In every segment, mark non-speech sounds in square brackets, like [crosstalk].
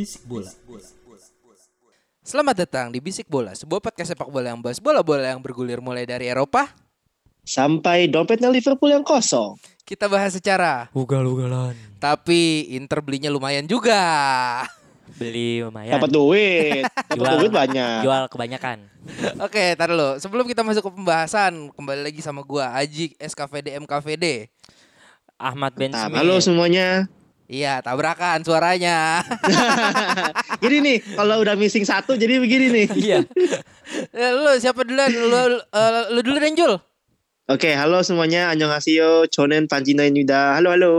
Bisik bola. Selamat datang di Bisik Bola, sebuah podcast sepak bola yang bahas bola-bola yang bergulir mulai dari Eropa. sampai dompetnya Liverpool yang kosong. Kita bahas secara, Ugal-ugalan. tapi Inter belinya lumayan juga. Beli lumayan. Dapat duit, [laughs] dapat Jual. duit banyak. Jual kebanyakan. Oke, tar dulu. Sebelum kita masuk ke pembahasan, kembali lagi sama gua Aji SKVD MKVD. Ahmad Ben Nah, halo semuanya. Iya, tabrakan suaranya. [laughs] Jadi nih, kalau udah missing satu jadi begini nih. [laughs] Iya. Eh, lu siapa duluan? Lu, eh, lu dulu Jul. Oke, halo semuanya. Annyeonghaseyo. Chonen Panjinainida. Halo, halo.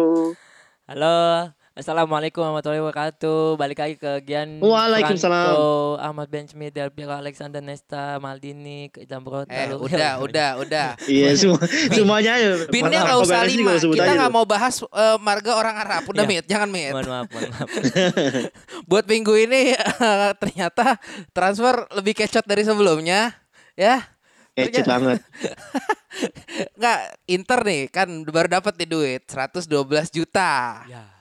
Halo. Assalamualaikum warahmatullahi wabarakatuh. Balik lagi ke Gian Waalaikumsalam. Franco, Ahmad Ben Smith, Del Piero, Alexander Nesta, Maldini, Zambrota. Eh, lu- udah, udah, udah. [laughs] Iya, semua semuanya. Binnya Mana nggak usah lima. Kita aja nggak tuh. mau bahas eh, marga orang Arab. Udah, Iya. Mit. Jangan, Mit. Mohon maaf, mohon maaf. [laughs] Buat minggu ini [laughs] ternyata transfer lebih kecot dari sebelumnya. Ya, Kecet banget. Nggak, Inter nih kan baru dapat nih duit 112 juta. Ya.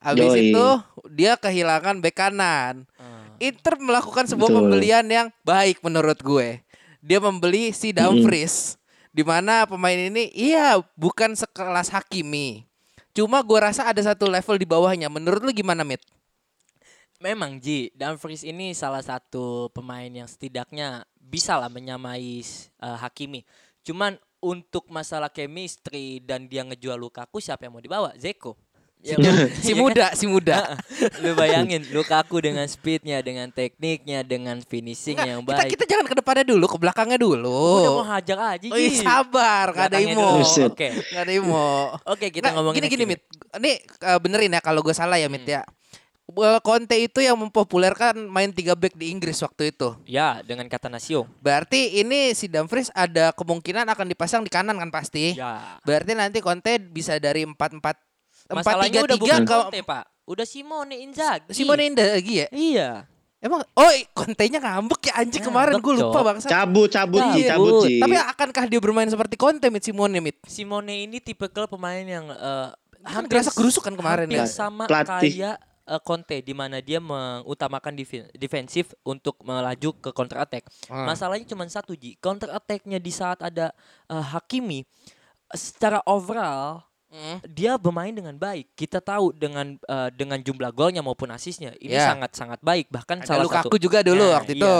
Habis Yoi. itu dia kehilangan bek kanan. Eh, Inter melakukan sebuah Betul. pembelian yang baik menurut gue. Dia membeli si Dumfries. Di mana pemain ini iya bukan sekelas Hakimi. Cuma gue rasa ada satu level di bawahnya. Menurut lu gimana, Mit? Memang Ji, Dumfries ini salah satu pemain yang setidaknya bisa lah menyamai eh, Hakimi. Cuman untuk masalah chemistry dan dia ngejual Lukaku siapa yang mau dibawa? Zeko. Ya kan? Si muda, si muda. Lu bayangin Lukaku [laughs] dengan speednya, dengan tekniknya, dengan finishingnya yang Kita, baik. kita jangan ke depannya dulu, ke belakangnya dulu. Udah mau hajar aja Oh, iya, sabar, gak ada imo. Oke. Gak ada imo. Oke, kita Nggak, ngomongin gini gini Hakimi. mit. Ini eh, benerin ya kalau gue salah ya mit Hmm. ya. Conte itu yang mempopulerkan main tiga back di Inggris waktu itu. Ya, dengan kata Nasio. Berarti ini si Dumfries ada kemungkinan akan dipasang di kanan kan pasti. Ya. Berarti nanti Conte bisa dari empat empat tiga udah tiga Conte, Pak. Udah Simone Inzaghi. Simone Inzaghi ya. Iya. Emang oh Conte-nya ngambek ya anjing kemarin gue lupa bangsa. Cabut, cabut, Ji, Cabut. Ji. Tapi akankah dia bermain seperti Conte mit Simone mit? Simone ini tipikal pemain yang eh, Kan gerasa gerusuk kan kemarin hampir ya. sama kayak eh, Conte di mana dia mengutamakan defensif untuk melaju ke counter attack. Ah. Masalahnya cuma satu Ji, counter attacknya di saat ada eh, Hakimi secara overall Hmm. dia bermain dengan baik. Kita tahu dengan eh, dengan jumlah golnya maupun asisnya ini Ya. sangat sangat baik. Bahkan Ada salah Lukaku satu juga dulu Nah, waktu iya. itu.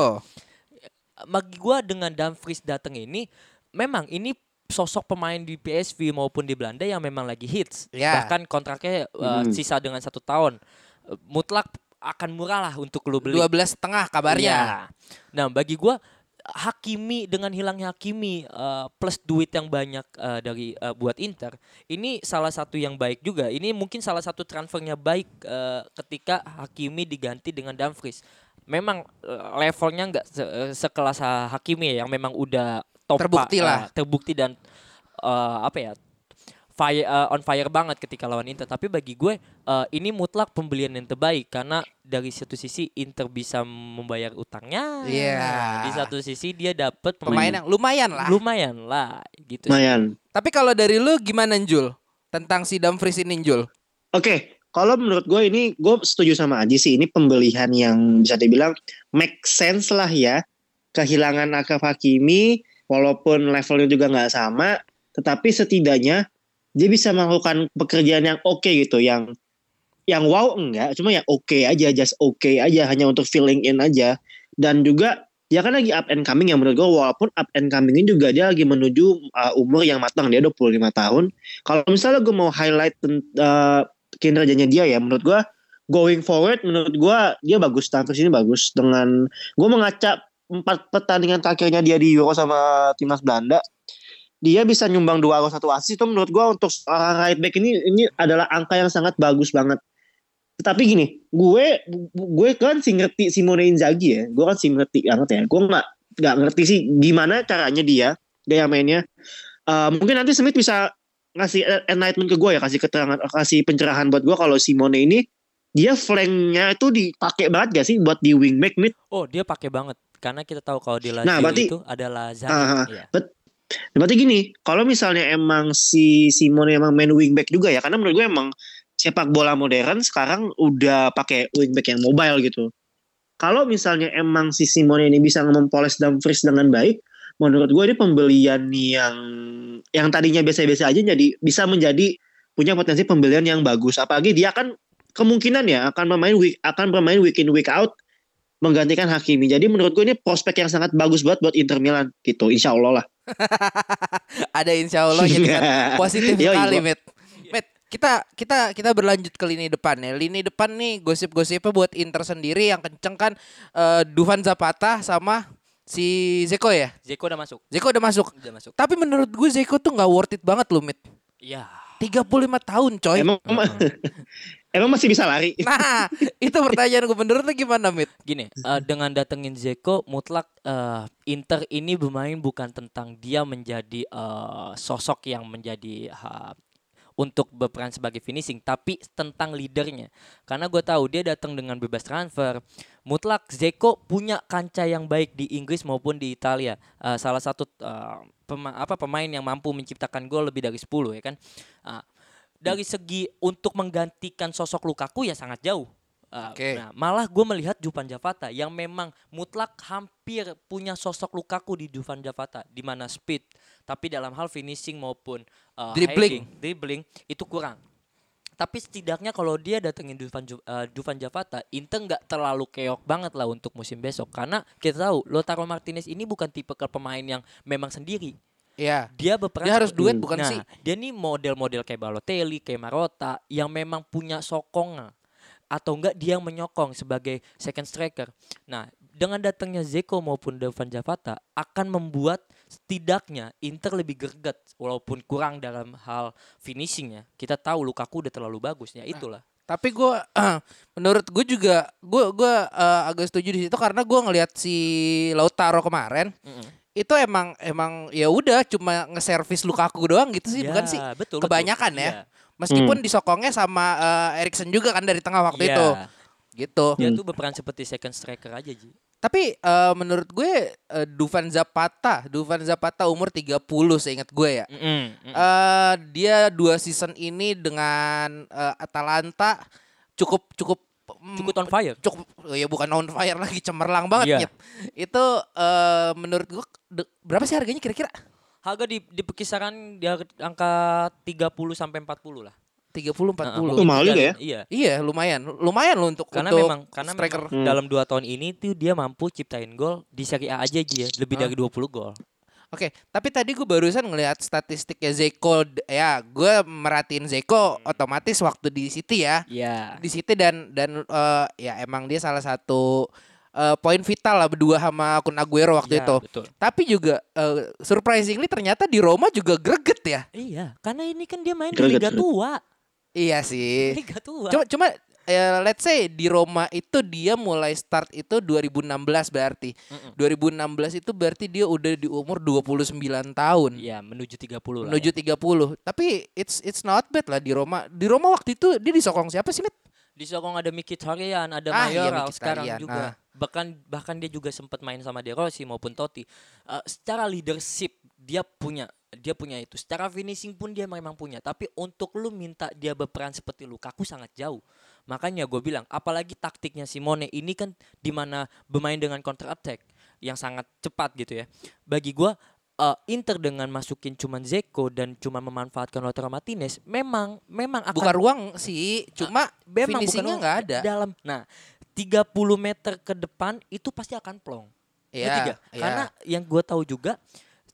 bagi gua dengan Dumfries datang ini memang ini sosok pemain di PSV maupun di Belanda yang memang lagi hits Ya. bahkan kontraknya uh, Hmm. sisa dengan satu tahun Uh, mutlak akan murah lah untuk lu beli Dua belas setengah kabarnya. Iya. nah bagi gua Hakimi dengan hilangnya Hakimi uh, plus duit yang banyak uh, dari uh, buat Inter ini salah satu yang baik juga ini mungkin salah satu transfernya baik uh, ketika Hakimi diganti dengan Dumfries memang uh, levelnya nggak se- uh, sekelas uh, Hakimi ya yang memang udah top Terbukti uh, lah. terbukti dan uh, apa ya fire uh, on fire banget ketika lawan Inter tapi bagi gue uh, ini mutlak pembelian yang terbaik karena dari satu sisi Inter bisa membayar utangnya Iya. di satu sisi dia dapat Pemain yang lumayan lah. lumayan lah gitu. Lumayan. Tapi kalau dari lu gimana Jul? Tentang si Dumfries ini Jul? Oke, kalau menurut gue ini gue setuju sama Aji sih. Ini pembelian yang bisa dibilang make sense lah ya. Kehilangan Akaf Hakimi, walaupun levelnya juga nggak sama, tetapi setidaknya dia bisa melakukan pekerjaan yang oke gitu, yang yang wow enggak, cuma yang oke aja, just oke aja, hanya untuk filling in aja. Dan juga dia kan lagi up and coming yang menurut gue walaupun up and coming ini juga dia lagi menuju uh, umur yang matang dia 25 tahun. Kalau misalnya gue mau highlight uh, kinerjanya dia ya menurut gue going forward menurut gue dia bagus Dumfries ini bagus dengan gue mengaca empat pertandingan terakhirnya dia di Euro sama timnas Belanda dia bisa nyumbang dua gol satu assist itu menurut gue untuk seorang right back ini ini adalah angka yang sangat bagus banget tetapi gini gue gue kan sih ngerti Simone Inzaghi ya gue kan sih ngerti banget ya gue nggak nggak ngerti sih gimana caranya dia gaya mainnya Eh, mungkin nanti Smith bisa ngasih enlightenment ke gue ya kasih keterangan kasih pencerahan buat gue kalau Simone ini dia flanknya itu dipakai banget gak sih buat di wingback mid Oh, dia pakai banget karena kita tahu kalau di Lazio Nah, berarti- itu adalah Zani. Ah, ah. Iya. Berarti gini, kalau misalnya emang si Simone emang main wingback juga ya, karena menurut gue emang sepak bola modern sekarang udah pakai wingback yang mobile gitu. Kalau misalnya emang si Simone ini bisa mempoles Dumfries dengan baik, menurut gue ini pembelian yang yang tadinya biasa-biasa aja jadi bisa menjadi punya potensi pembelian yang bagus. Apalagi dia kan kemungkinan ya akan bermain week akan bermain week in week out menggantikan Hakimi. Jadi menurut gue ini prospek yang sangat bagus buat buat Inter Milan gitu. Insya Allah lah. [laughs] Ada insya Allah tingkat [laughs] positif Yoi, sekali, Bo. Met. Met, kita kita kita berlanjut ke lini depan ya. Lini depan nih gosip-gosipnya buat Inter sendiri yang kenceng kan eh, Dufan Zapata sama si Zeko ya. Zeko udah masuk. Zeko udah masuk. Udah masuk. Tapi menurut gue Zeko tuh nggak worth it banget loh, Met. Iya. 35 tahun, coy. Emang emang [laughs] masih bisa lari. [laughs] Nah, itu pertanyaan gue menurut lu gimana, Mit? Gini, eh, dengan datengin Zeko mutlak eh, Inter ini bermain bukan tentang dia menjadi eh, sosok yang menjadi ha, untuk berperan sebagai finishing, tapi tentang leadernya. Karena gue tahu dia datang dengan bebas transfer. Mutlak Zeko punya kancah yang baik di Inggris maupun di Italia. Eh, salah satu eh, pema- apa pemain yang mampu menciptakan gol lebih dari 10 ya kan. Ah, dari segi untuk menggantikan sosok Lukaku ya sangat jauh. Uh, Oke. Nah, malah gue melihat Juvan Javata yang memang mutlak hampir punya sosok Lukaku di Juvan Javata di mana speed, tapi dalam hal finishing maupun uh, Dribbling. heading, dribbling itu kurang. Tapi setidaknya kalau dia datengin Dufan, Ju- uh, Dufan Javata, Inter nggak terlalu keok banget lah untuk musim besok. Karena kita tahu Lautaro Martinez ini bukan tipe pemain yang memang sendiri. Iya. Dia berperan Dia harus duet bukan nah, sih? Dia nih model-model kayak Balotelli, kayak Marotta yang memang punya sokongan atau enggak dia yang menyokong sebagai second striker. Nah, dengan datangnya Zeko maupun Devan Javata akan membuat setidaknya Inter lebih greget walaupun kurang dalam hal finishingnya. Kita tahu Lukaku udah terlalu bagus ya itulah. Tapi gue, menurut gue juga, gue gue eh, agak setuju di situ karena gue ngelihat si Lautaro kemarin Mm-mm. Itu emang emang ya udah cuma nge-service Lukaku doang gitu sih, Ya, bukan sih? betul, betul. Kebanyakan ya. Iya. Meskipun disokongnya sama eh, Erikson juga kan dari tengah waktu Iya. itu, gitu. Dia tuh berperan seperti second striker aja Ji. Tapi eh, menurut gue eh, Dufan Zapata, Dufan Zapata umur 30 seingat gue ya. Mm-mm, mm-mm. eh dia dua season ini dengan eh, Atalanta cukup cukup mm, Cukup on fire. cukup oh ya bukan on fire lagi cemerlang banget Iya. Nyet. Itu eh, menurut gua de- berapa sih harganya kira-kira? Harga di di kisaran di angka 30 sampai 40 lah. 30 40. Heeh, Itu mungkin mahal juga ya? Iya. Iya, lumayan. Lumayan loh untuk Karena untuk memang karena striker. memang dalam dua tahun ini tuh dia mampu ciptain gol di Serie A aja Ji ya, lebih Hah? dari 20 gol. Oke, tapi tadi gue barusan ngelihat statistiknya Zeko ya, gue merhatiin Zeko otomatis waktu di City ya. Iya. Di City dan dan eh, ya emang dia salah satu eh, poin vital lah berdua sama Kun Aguero waktu Iya, itu. betul. Tapi juga eh, surprisingly ternyata di Roma juga greget ya. Iya, karena ini kan dia main di Greget, Liga greget. Tua. Iya sih. [laughs] Liga Tua. Cuma cuma eh, let's say di Roma itu dia mulai start itu 2016 berarti. Mm-mm. 2016 itu berarti dia udah di umur 29 tahun. Iya, menuju 30 lah. Menuju ya. 30. Tapi it's it's not bad lah di Roma. Di Roma waktu itu dia disokong siapa sih, Mit? Di Sokong ada Mkhitaryan, ada Ah, iya, Mayoral sekarang Mkhitaryan. juga. Ah. Bahkan bahkan dia juga sempat main sama De Rossi maupun Totti. Eh, secara leadership dia punya dia punya itu. Secara finishing pun dia memang punya. Tapi untuk lu minta dia berperan seperti Lukaku sangat jauh. Makanya gue bilang, apalagi taktiknya Simone ini kan di mana bermain dengan counter attack yang sangat cepat gitu ya. Bagi gue eh, Inter dengan masukin cuman Zeko dan cuma memanfaatkan Lautaro Martinez memang memang akan Bukan ruang sih, cuma memang finishingnya nggak ada. dalam nah 30 meter ke depan itu pasti akan plong Iya, nggak? iya. karena yang gue tahu juga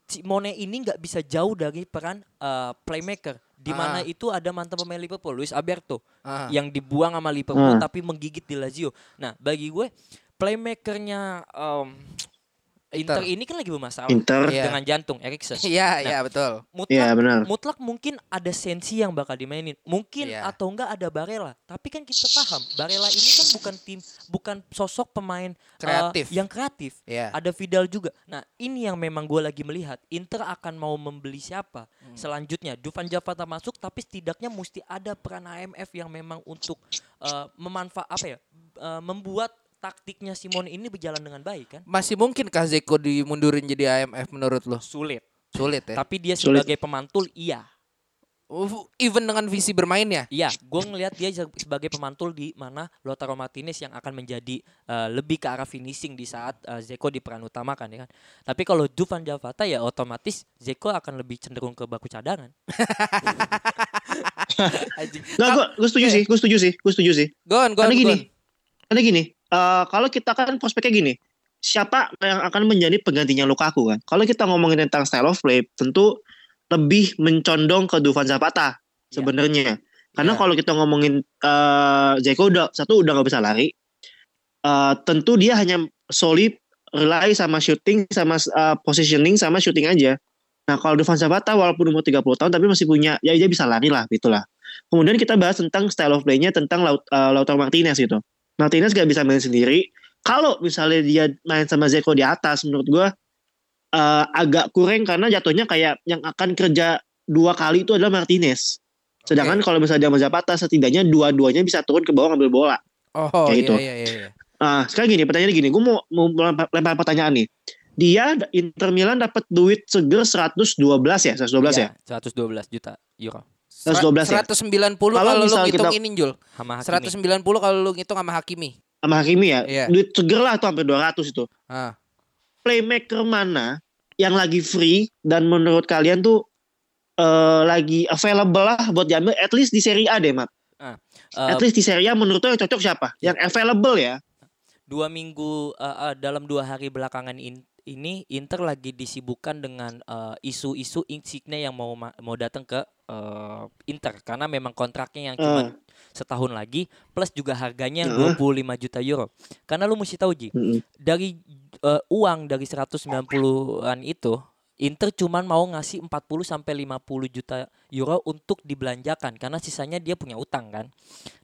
Simone ini nggak bisa jauh dari peran eh, playmaker di mana Ah. itu ada mantan pemain Liverpool Luis Alberto Ah. yang dibuang sama Liverpool Ah. tapi menggigit di Lazio. Nah, bagi gue playmakernya em, Inter Inter. ini kan lagi bermasalah Inter. Dengan jantung Eriksen. Iya, Nah, iya betul. Mutlak Iya benar. mutlak mungkin ada sensi yang bakal dimainin. Mungkin Iya. atau enggak ada Barella. Tapi kan kita paham, Barella ini kan bukan tim bukan sosok pemain eh, Kreatif. yang kreatif. Iya. Ada Vidal juga. Nah, ini yang memang gue lagi melihat. Inter akan mau membeli siapa Hmm. selanjutnya. Dufan Zapata masuk, tapi setidaknya mesti ada peran AMF yang memang untuk eh, memanfaat apa ya, eh, membuat taktiknya Simon ini berjalan dengan baik kan? Masih mungkinkah Zeko dimundurin jadi AMF menurut lo? Sulit. Sulit ya. Tapi dia Sulit. sebagai pemantul, iya. Uh, Even dengan visi bermainnya. Iya, gue ngelihat dia se- sebagai pemantul di mana Lautaro Martinez yang akan menjadi eh, lebih ke arah finishing di saat eh, Zeko di peran utama kan ya kan. Tapi kalau Dufan Javata ya otomatis Zeko akan lebih cenderung ke baku cadangan. Anjing. [laughs] Nggak, gue gue setuju sih, gue setuju sih, gue setuju sih. Go on, go on, Karena gini, on. karena gini, eh, kalau kita kan prospeknya gini, siapa yang akan menjadi penggantinya Lukaku kan? Kalau kita ngomongin tentang style of play, tentu lebih mencondong ke Dufan Zapata sebenarnya. Karena Iya. kalau kita ngomongin eh Zeko udah satu udah nggak bisa lari, eh, tentu dia hanya solid rely sama shooting, sama eh, positioning, sama shooting aja. Nah kalau Dufan Zapata walaupun umur 30 tahun tapi masih punya, ya dia bisa lari lah gitulah. Kemudian kita bahas tentang style of play-nya tentang Laut, eh, Lautaro Martinez gitu. Martinez gak bisa main sendiri. Kalau misalnya dia main sama Zeko di atas, menurut gua eh, agak kurang karena jatuhnya kayak yang akan kerja dua kali itu adalah Martinez. Sedangkan kalau misalnya dia sama Zapata, setidaknya dua-duanya bisa turun ke bawah ngambil bola. Oh, kayak iya, gitu. iya, iya, iya. Nah, sekarang gini, pertanyaannya gini, gue mau, mau lempar, pertanyaan nih. Dia Inter Milan dapat duit seger 112 ya, 112 ya. Iya, 112 juta euro. 112 ya? 190 Kalau kalau lu ngitung kita- ini Jul. Sama Hakimi. 190 kalau lu ngitung sama Hakimi. Sama Hakimi ya. Iya. Duit seger lah tuh hampir 200 itu. Ah. Playmaker mana yang lagi free dan menurut kalian tuh eh, lagi available lah buat diambil at least di Serie A deh, Mat. Eh, At least di Serie A menurut lo yang cocok siapa? Yang available ya. dua minggu eh, eh, dalam dua hari belakangan in- ini Inter lagi disibukkan dengan eh, isu-isu Insigne yang mau ma- mau datang ke eh, Inter karena memang kontraknya yang cuma Eh. setahun lagi plus juga harganya yang Heeh. 25 juta euro. Karena lu mesti tahu Ji, Mm-mm. dari eh, uang dari 190-an itu Inter cuman mau ngasih 40 sampai 50 juta euro untuk dibelanjakan karena sisanya dia punya utang kan.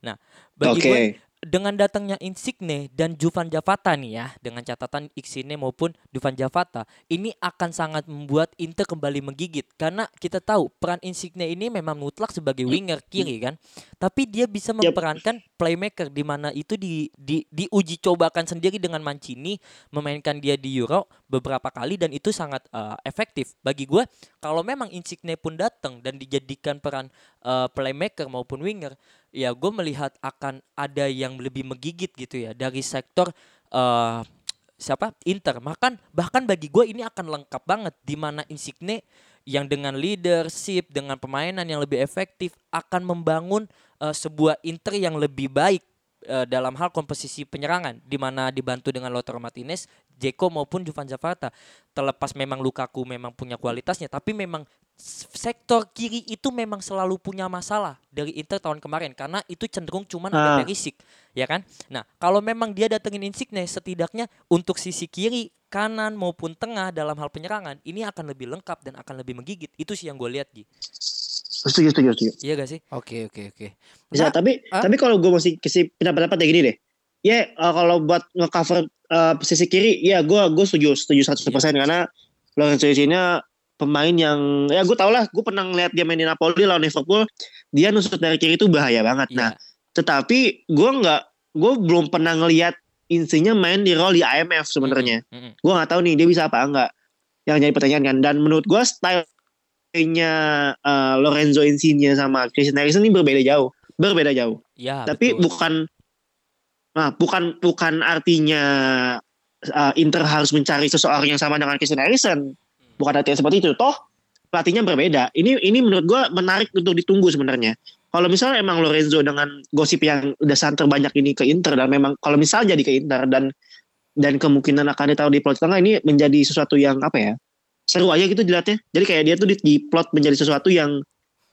Nah, bagi Oke. gue dengan datangnya Insigne dan Dufan Javata nih ya, dengan catatan Insigne maupun Dufan Javata, ini akan sangat membuat Inter kembali menggigit. Karena kita tahu peran Insigne ini memang mutlak sebagai winger kiri kan, tapi dia bisa memperankan playmaker di mana itu di, di diuji cobakan sendiri dengan Mancini memainkan dia di Euro beberapa kali dan itu sangat eh, efektif. Bagi gue. Kalau memang Insigne pun datang dan dijadikan peran eh, playmaker maupun winger, ya gue melihat akan ada yang lebih menggigit gitu ya dari sektor eh siapa Inter. Bahkan bahkan bagi gue ini akan lengkap banget di mana Insigne yang dengan leadership dengan permainan yang lebih efektif akan membangun eh, sebuah Inter yang lebih baik eh, dalam hal komposisi penyerangan di mana dibantu dengan Lautaro Martinez, Jeko maupun Dufan Zapata. Terlepas memang Lukaku memang punya kualitasnya, tapi memang sektor kiri itu memang selalu punya masalah dari Inter tahun kemarin karena itu cenderung cuman ada Ah. Perisic, ya kan? Nah, kalau memang dia datengin Insigne setidaknya untuk sisi kiri, kanan maupun tengah dalam hal penyerangan ini akan lebih lengkap dan akan lebih menggigit. Itu sih yang gue lihat, Ji. Setuju, setuju, setuju. Iya gak sih? Oke, oke, oke. Bisa, Nah, tapi ah? tapi kalau gue masih kasih pendapat-pendapat kayak gini deh. Ya, eh, kalau buat ngecover eh, sisi kiri, ya gue gue setuju, setuju 100% Iya. karena Lorenzo Insigne pemain yang ya gue tau lah, gue pernah ngeliat dia main di Napoli lawan Liverpool, dia nusuk dari kiri itu bahaya banget. Nah, Iya. tetapi gue nggak, gue belum pernah ngeliat Insigne main di role di IMF sebenarnya. Mm-mm. Gue nggak tahu nih dia bisa apa enggak. Yang jadi pertanyaan kan. Dan menurut gue style-nya eh, Lorenzo Insigne sama Christian Eriksen ini berbeda jauh, berbeda jauh. Ya, Tapi betul. bukan, nah bukan bukan artinya uh, Inter harus mencari seseorang yang sama dengan Christian Eriksen. Bukan artinya seperti itu. Toh pelatihnya berbeda. Ini ini menurut gua menarik untuk ditunggu sebenarnya. Kalau misalnya emang Lorenzo dengan gosip yang udah santer banyak ini ke Inter dan memang kalau misalnya jadi ke Inter dan dan kemungkinan akan ditaruh di plot tengah ini menjadi sesuatu yang apa ya seru aja gitu dilihatnya. Jadi kayak dia tuh di, di plot menjadi sesuatu yang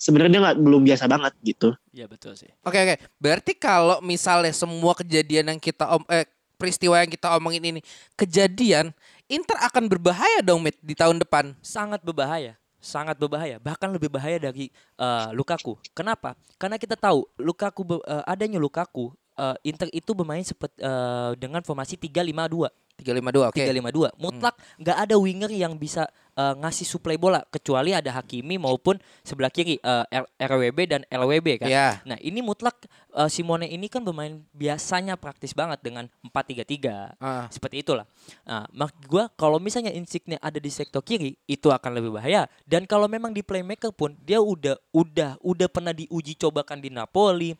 sebenarnya dia nggak belum biasa banget gitu. Iya betul sih. Oke oke. Berarti kalau misalnya semua kejadian yang kita om eh peristiwa yang kita omongin ini kejadian, Inter akan berbahaya dong Mit di tahun depan. Sangat berbahaya. Sangat berbahaya. Bahkan lebih bahaya dari eh, Lukaku. Kenapa? Karena kita tahu Lukaku eh, adanya Lukaku eh, Inter itu bermain seperti eh, dengan formasi 3-5-2. 352 oke. 352. Mutlak nggak ada winger yang bisa eh, ngasih suplai bola kecuali ada Hakimi maupun sebelah kiri eh, R- RWB dan LWB kan. Iya. Nah, ini mutlak eh, Simone ini kan bermain biasanya praktis banget dengan 4-3-3. Ah. Seperti itulah. Nah, maksud gua kalau misalnya Insigne ada di sektor kiri itu akan lebih bahaya. Dan kalau memang di playmaker pun dia udah udah udah pernah diuji cobakan di Napoli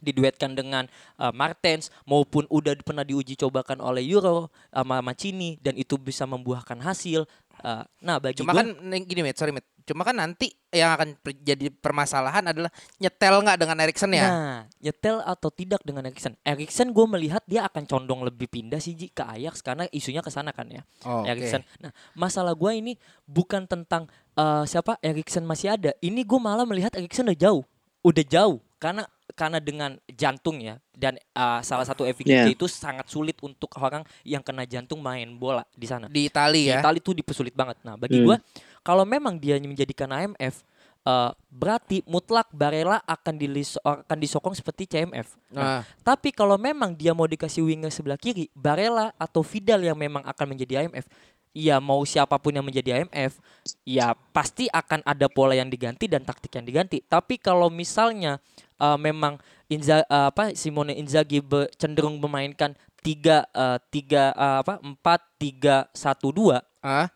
diduetkan dengan uh, Martens maupun udah pernah diuji cobakan oleh Euro sama Mancini dan itu bisa membuahkan hasil. Uh, nah, bagi Cuma gua- kan gini Mit, sorry Mit. Cuma kan nanti yang akan jadi permasalahan adalah nyetel nggak dengan Erikson ya? Nah, nyetel atau tidak dengan Erikson. Erikson gue melihat dia akan condong lebih pindah sih Ji, ke Ajax karena isunya ke sana kan ya. Oh. Erikson. Nah, masalah gue ini bukan tentang eh, siapa Erikson masih ada. Ini gue malah melihat Erikson udah jauh, udah jauh karena karena dengan jantung ya dan eh, salah satu efeknya Yeah. itu sangat sulit untuk orang yang kena jantung main bola di sana. Di Itali Di ya. Itali itu dipersulit banget. Nah, bagi Hmm. gua kalau memang dia menjadikan AMF eh, berarti mutlak Barella akan dilis akan disokong seperti CMF. Nah, Nah, tapi kalau memang dia mau dikasih winger sebelah kiri, Barella atau Vidal yang memang akan menjadi AMF, ya mau siapa pun yang menjadi AMF, ya pasti akan ada pola yang diganti dan taktik yang diganti. Tapi kalau misalnya eh, memang Inza, eh, apa Simone Inzaghi be- cenderung memainkan tiga eh, tiga eh, apa empat tiga satu dua ah,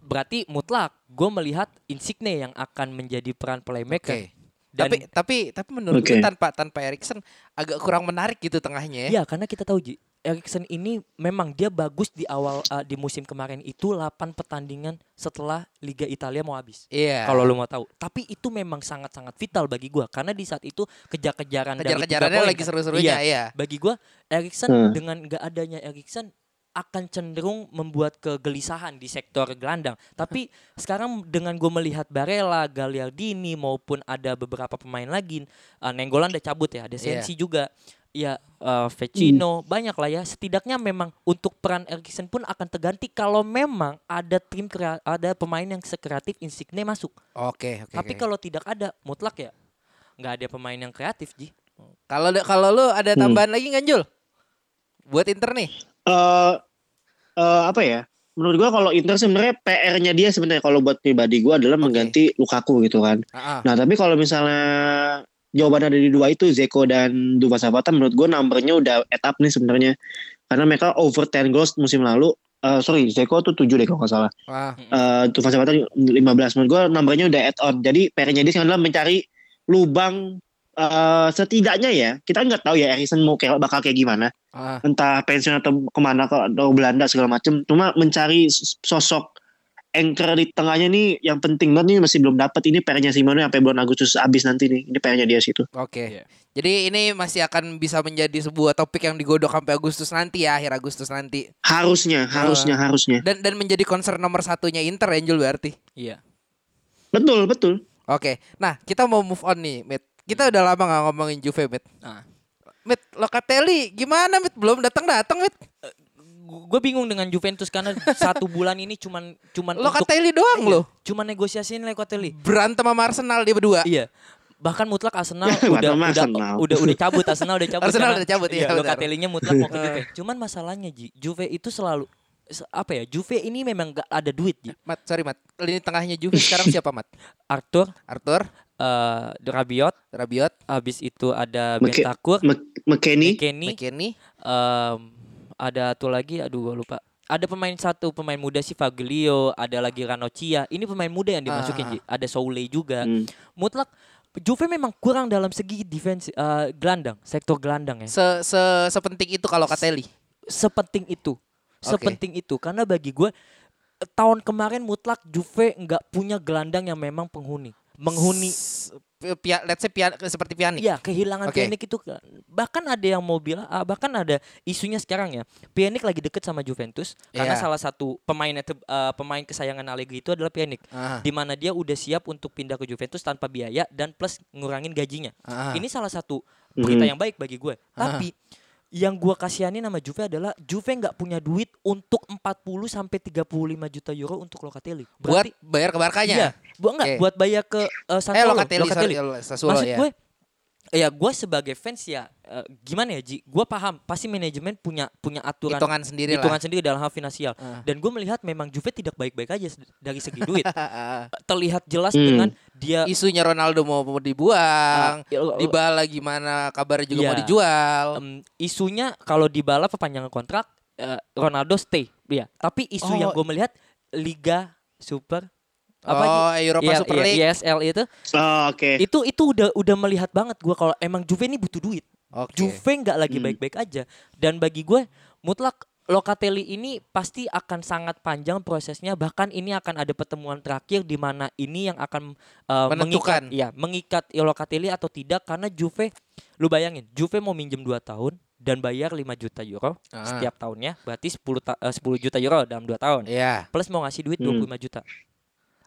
berarti mutlak gue melihat Insigne yang akan menjadi peran playmaker dan Tapi tapi tapi menurut gue tanpa tanpa Erikson agak kurang menarik gitu tengahnya ya. ya karena kita tahu Ji Erikson ini memang dia bagus di awal uh, di musim kemarin itu 8 pertandingan setelah Liga Italia mau habis Iya. kalau lo mau tahu tapi itu memang sangat-sangat vital bagi gua karena di saat itu kejar-kejaran kejar-kejarannya lagi kan. seru-serunya Iya. ya. bagi gua Erikson Hmm. dengan nggak adanya Erikson akan cenderung membuat kegelisahan di sektor gelandang. Tapi sekarang dengan gue melihat Barella, Gagliardini maupun ada beberapa pemain lagi, uh, Nenggolan udah cabut ya, ada Iya. Sensi juga, ya uh, Vecino banyak lah ya. Setidaknya memang untuk peran Erikson pun akan terganti kalau memang ada tim krea- ada pemain yang sekreatif Insigne masuk. Oke, oke. Tapi oke. kalau tidak ada mutlak ya nggak ada pemain yang kreatif Ji. kalau kalau lu ada Hmm. tambahan lagi nggak Jul? Buat Inter nih. eh eh, apa ya? Menurut gua kalau Inter sebenarnya PR-nya dia sebenarnya kalau buat pribadi gua adalah Oke. mengganti Lukaku gitu kan. Ah, ah. Nah tapi kalau misalnya jawaban ada di dua itu Zeko dan Duvas Zapata menurut gue numbernya udah up nih sebenarnya. Karena mereka over 10 goals musim lalu. Eh sorry Zeko tuh 7 deh kalau nggak salah. Ah, Eh Duvas Zapata 15 menurut gue numbernya udah add on. Jadi PR-nya dia sekarang adalah mencari lubang eh setidaknya ya. Kita nggak tahu ya Erikson mau kayak bakal kayak gimana. Ah. entah pensiun atau ke mana ke atau Belanda segala macem. Cuma mencari sosok anchor di tengahnya nih yang penting banget nih masih belum dapat ini PR-nya Simone sampai bulan Agustus habis nanti nih ini PR-nya dia situ Oke. Iya. Jadi ini masih akan bisa menjadi sebuah topik yang digodok sampai Agustus nanti ya, akhir Agustus nanti. harusnya harusnya harusnya Dan dan menjadi concern nomor satunya Inter Jul berarti. Iya. betul betul Oke. Nah, kita mau move on nih, Mit. Kita udah lama gak ngomongin Juve, Mit. Nah. Mit, Locatelli gimana, Mit? Belum datang-datang, Mit. Gue bingung dengan Juventus karena [laughs] satu bulan ini cuman cuman untuk Locatelli doang Iya, loh. Cuman negosiasiin Locatelli. Berantem sama Arsenal dia berdua. Iya. Bahkan mutlak Arsenal [laughs] udah udah, Arsenal. udah udah [laughs] cabut Arsenal udah cabut. Arsenal karena- udah cabut, iya, benar. Locatelli-nya mutlak mau ke Juve. Cuman masalahnya Ji, Juve itu selalu se- apa ya? Juve ini memang gak ada duit Ji. Mat, sorry, Mat. Lini tengahnya Juve sekarang siapa, Mat? Arthur, Arthur, eh Rabiot, Rabiot, habis itu ada Bentakur, Mc- McKennie Kenny, McKennie. em, ada tuh lagi aduh gue lupa. Ada pemain satu pemain muda si Faglio, ada lagi Ranocchia. Ini pemain muda yang dimasukin Ah. Ada Soule juga. Hmm. Mutlak Juve memang kurang dalam segi defense eh, gelandang, sektor gelandang ya. Se se sepenting itu kalau Locatelli. Sepenting itu. Sepenting itu karena bagi gue tahun kemarin mutlak Juve nggak punya gelandang yang memang penghuni. Menghuni S- Pia, let's say pia, seperti Pjanic. Iya kehilangan Oke. Pjanic itu kan. bahkan ada yang mau bilang ah, bahkan ada isunya sekarang ya Pjanic lagi deket sama Juventus karena Iya. salah satu pemainnya te- eh, pemain kesayangan Allegri itu adalah Pjanic Ah, di mana dia udah siap untuk pindah ke Juventus tanpa biaya dan plus ngurangin gajinya ah. ini salah satu berita Mhm. yang baik bagi gue Ah. tapi yang gua kasihanin sama Juve adalah Juve nggak punya duit untuk 40 sampai 35 juta euro untuk Locatelli. buat Berarti bayar ke Barkanya. iya, buat enggak Oke. buat bayar ke uh, Eh Sassuolo, Locatelli, Locatelli. sorry, Maksud ya. gue ya gue sebagai fans ya eh, gimana ya Ji gue paham pasti manajemen punya punya aturan hitungan sendiri hitungan lah. sendiri dalam hal finansial Ah. dan gue melihat memang Juve tidak baik-baik aja dari segi duit [laughs] terlihat jelas Hmm. dengan dia Isunya Ronaldo mau mau dibuang, uh, uh, Dybala gimana kabarnya juga Iya. mau dijual. em, isunya kalau Dybala perpanjangan kontrak eh, Ronaldo stay ya tapi isu Oh. yang gue melihat Liga Super apa oh, Ji? Eropa Iya, Super iya, League. ESL itu Oh, Oke. itu itu udah udah melihat banget gue kalau emang Juve ini butuh duit Oke. Juve nggak lagi Hmm. baik-baik aja dan bagi gue mutlak Locatelli ini pasti akan sangat panjang prosesnya bahkan ini akan ada pertemuan terakhir di mana ini yang akan uh, Menentukan. mengikat ya mengikat Locatelli atau tidak karena Juve lu bayangin Juve mau minjem 2 tahun dan bayar 5 juta euro Ah. setiap tahunnya berarti 10 ta- eh, 10 juta euro dalam 2 tahun Iya. plus mau ngasih duit Hmm. 25 juta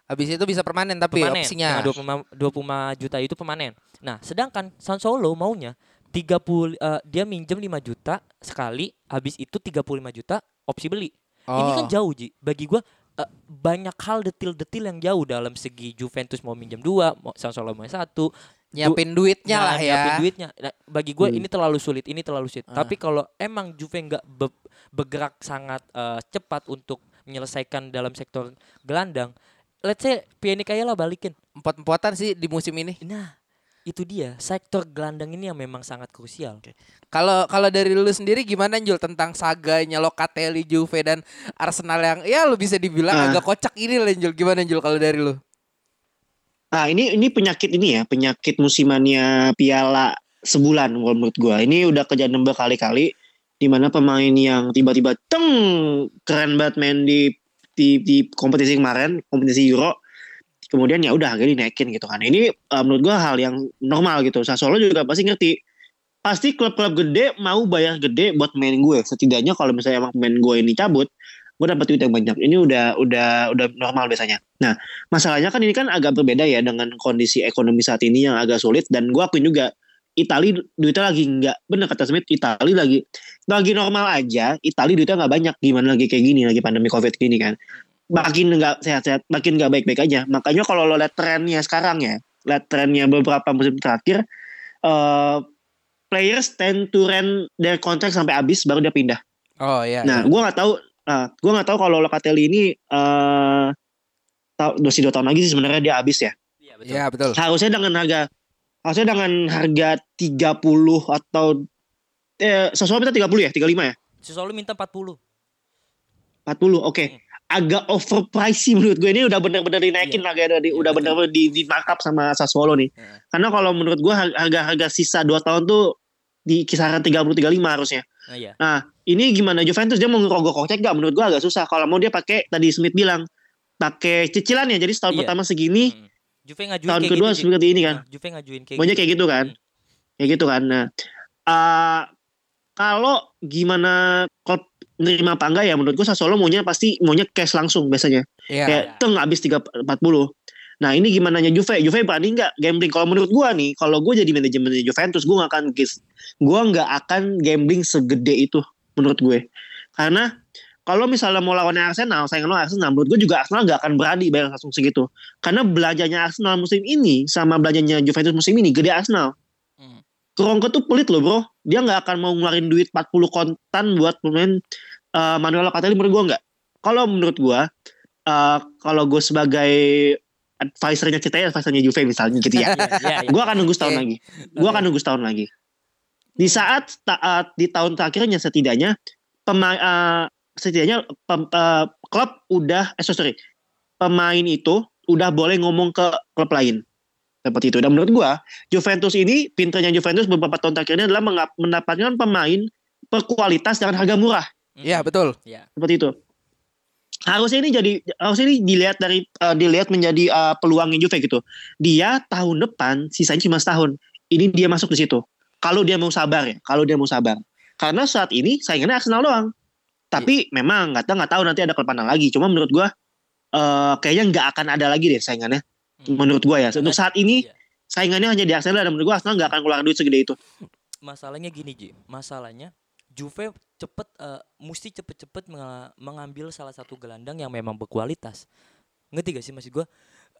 Habis itu bisa permanen tapi permanen. opsinya. Nah, 25, 25 juta itu permanen. Nah, sedangkan Solo maunya 30 eh, dia minjem 5 juta sekali, habis itu 35 juta opsi beli. Ini kan Oh. jauh, Ji. Bagi gua eh, banyak hal detil-detil yang jauh dalam segi Juventus mau minjem dua, mau Solo mau satu, nyiapin duitnya Nah, lah nyiapin ya. duitnya. Nah, bagi gue Hmm. ini terlalu sulit, ini terlalu sulit. Ah. Tapi kalau emang Juve nggak be- bergerak sangat eh, cepat untuk menyelesaikan dalam sektor gelandang, let's say Pjanic aja lah balikin. Empot-empotan sih di musim ini. Nah, itu dia sektor gelandang ini yang memang sangat krusial. Kalau kalau dari lu sendiri gimana Jul tentang saganya Locatelli, Juve dan Arsenal yang ya lu bisa dibilang Ah. agak kocak ini lah Jul. Gimana Jul kalau dari lu? Nah ini ini penyakit ini ya penyakit musimannya Piala sebulan kalau menurut gua. Ini udah kejadian berkali-kali di mana pemain yang tiba-tiba teng keren banget main di di, di kompetisi kemarin kompetisi Euro kemudian ya udah harga dinaikin gitu kan. Ini eh, menurut gua hal yang normal gitu. Sassuolo juga pasti ngerti. Pasti klub-klub gede mau bayar gede buat main gue. Setidaknya kalau misalnya emang pemain gue ini cabut, gue dapat duit yang banyak. Ini udah udah udah normal biasanya. Nah, masalahnya kan ini kan agak berbeda ya dengan kondisi ekonomi saat ini yang agak sulit dan gue akuin juga Itali duitnya lagi nggak bener kata Smith Itali lagi lagi normal aja Itali duitnya nggak banyak gimana lagi kayak gini lagi pandemi covid gini kan makin nggak sehat-sehat makin nggak baik-baik aja makanya kalau lo lihat trennya sekarang ya lihat trennya beberapa musim terakhir eh players tend to rent their contract sampai habis baru dia pindah Oh iya. Nah, gue nggak tahu. Nah, gue nggak tahu kalau Locatelli ini eh tahu masih dua tahun lagi sih sebenarnya dia habis ya. Iya Iya betul. Harusnya dengan harga harusnya dengan harga 30 atau eh sesuatu minta 30 ya, 35 ya. Sassuolo minta 40. 40. Oke. Agak overpriced sih menurut gue ini udah benar-benar dinaikin Iya. harga di, Iya, udah betul. benar-benar di, di markup sama Sassuolo nih. Iya. Karena kalau menurut gue harga-harga sisa 2 tahun tuh di kisaran 30 35 harusnya. Nah, iya. Nah, ini gimana Juventus dia mau ngerogoh kocek gak? Menurut gua agak susah. Kalau mau dia pakai tadi Smith bilang pakai cicilan ya. Jadi setahun Iya. pertama segini, Hmm. Juve ngajuin tahun kayak kedua gitu. Seperti ini kan. Nah, Juve ngajuin kayak Maunya gitu. kayak gitu kan. Kayak gitu kan. Nah, eh, kalau gimana kalau nerima apa enggak ya menurut gua Sassuolo maunya pasti maunya cash langsung biasanya. Iya. Kayak teng habis 340. Nah ini gimana nya Juve? Juve berani nggak gambling? Kalau menurut gua nih, kalau gua jadi manajemen Juventus, gua nggak akan gua nggak akan gambling segede itu menurut gue. Karena kalau misalnya mau lawannya Arsenal, saya lawan Arsenal, menurut gue juga Arsenal nggak akan berani bayar langsung segitu. Karena belanjanya Arsenal musim ini sama belanjanya Juventus musim ini gede Arsenal. Kroenke tuh pelit loh bro. Dia nggak akan mau ngeluarin duit 40 kontan buat pemain eh, Manuel Locatelli menurut gue nggak. Kalau menurut gue, eh, kalau gue sebagai advisernya kita ya, advisernya Juve misalnya gitu ya. [laughs] Iya, iya, iya. gue akan nunggu setahun lagi. Gue akan nunggu setahun lagi. Di saat taat di tahun terakhirnya setidaknya pemain eh, setidaknya pem- eh, klub udah eh sorry pemain itu udah boleh ngomong ke klub lain seperti itu. Dan menurut gua Juventus ini pinternya Juventus beberapa tahun terakhir ini adalah mendapatkan pemain berkualitas dengan harga murah Hmm. Iya betul. Iya. seperti itu. harusnya ini jadi harusnya ini dilihat dari eh, dilihat menjadi eh, peluangnya Juve gitu. Dia tahun depan sisanya cuma setahun. Ini dia masuk di situ. Kalau dia mau sabar ya, kalau dia mau sabar. Karena saat ini saingannya Arsenal doang. Tapi memang nggak tahu nggak tahu nanti ada klub mana lagi. Cuma menurut gua eh, kayaknya nggak akan ada lagi deh saingannya. Hmm. Menurut gua ya. Untuk saat ini Iya. saingannya hanya di Arsenal dan menurut gua Arsenal nggak akan keluar duit segede itu. masalahnya gini Ji masalahnya Juve cepet eh, mesti cepet-cepet menga- mengambil salah satu gelandang yang memang berkualitas ngerti gak sih maksud gua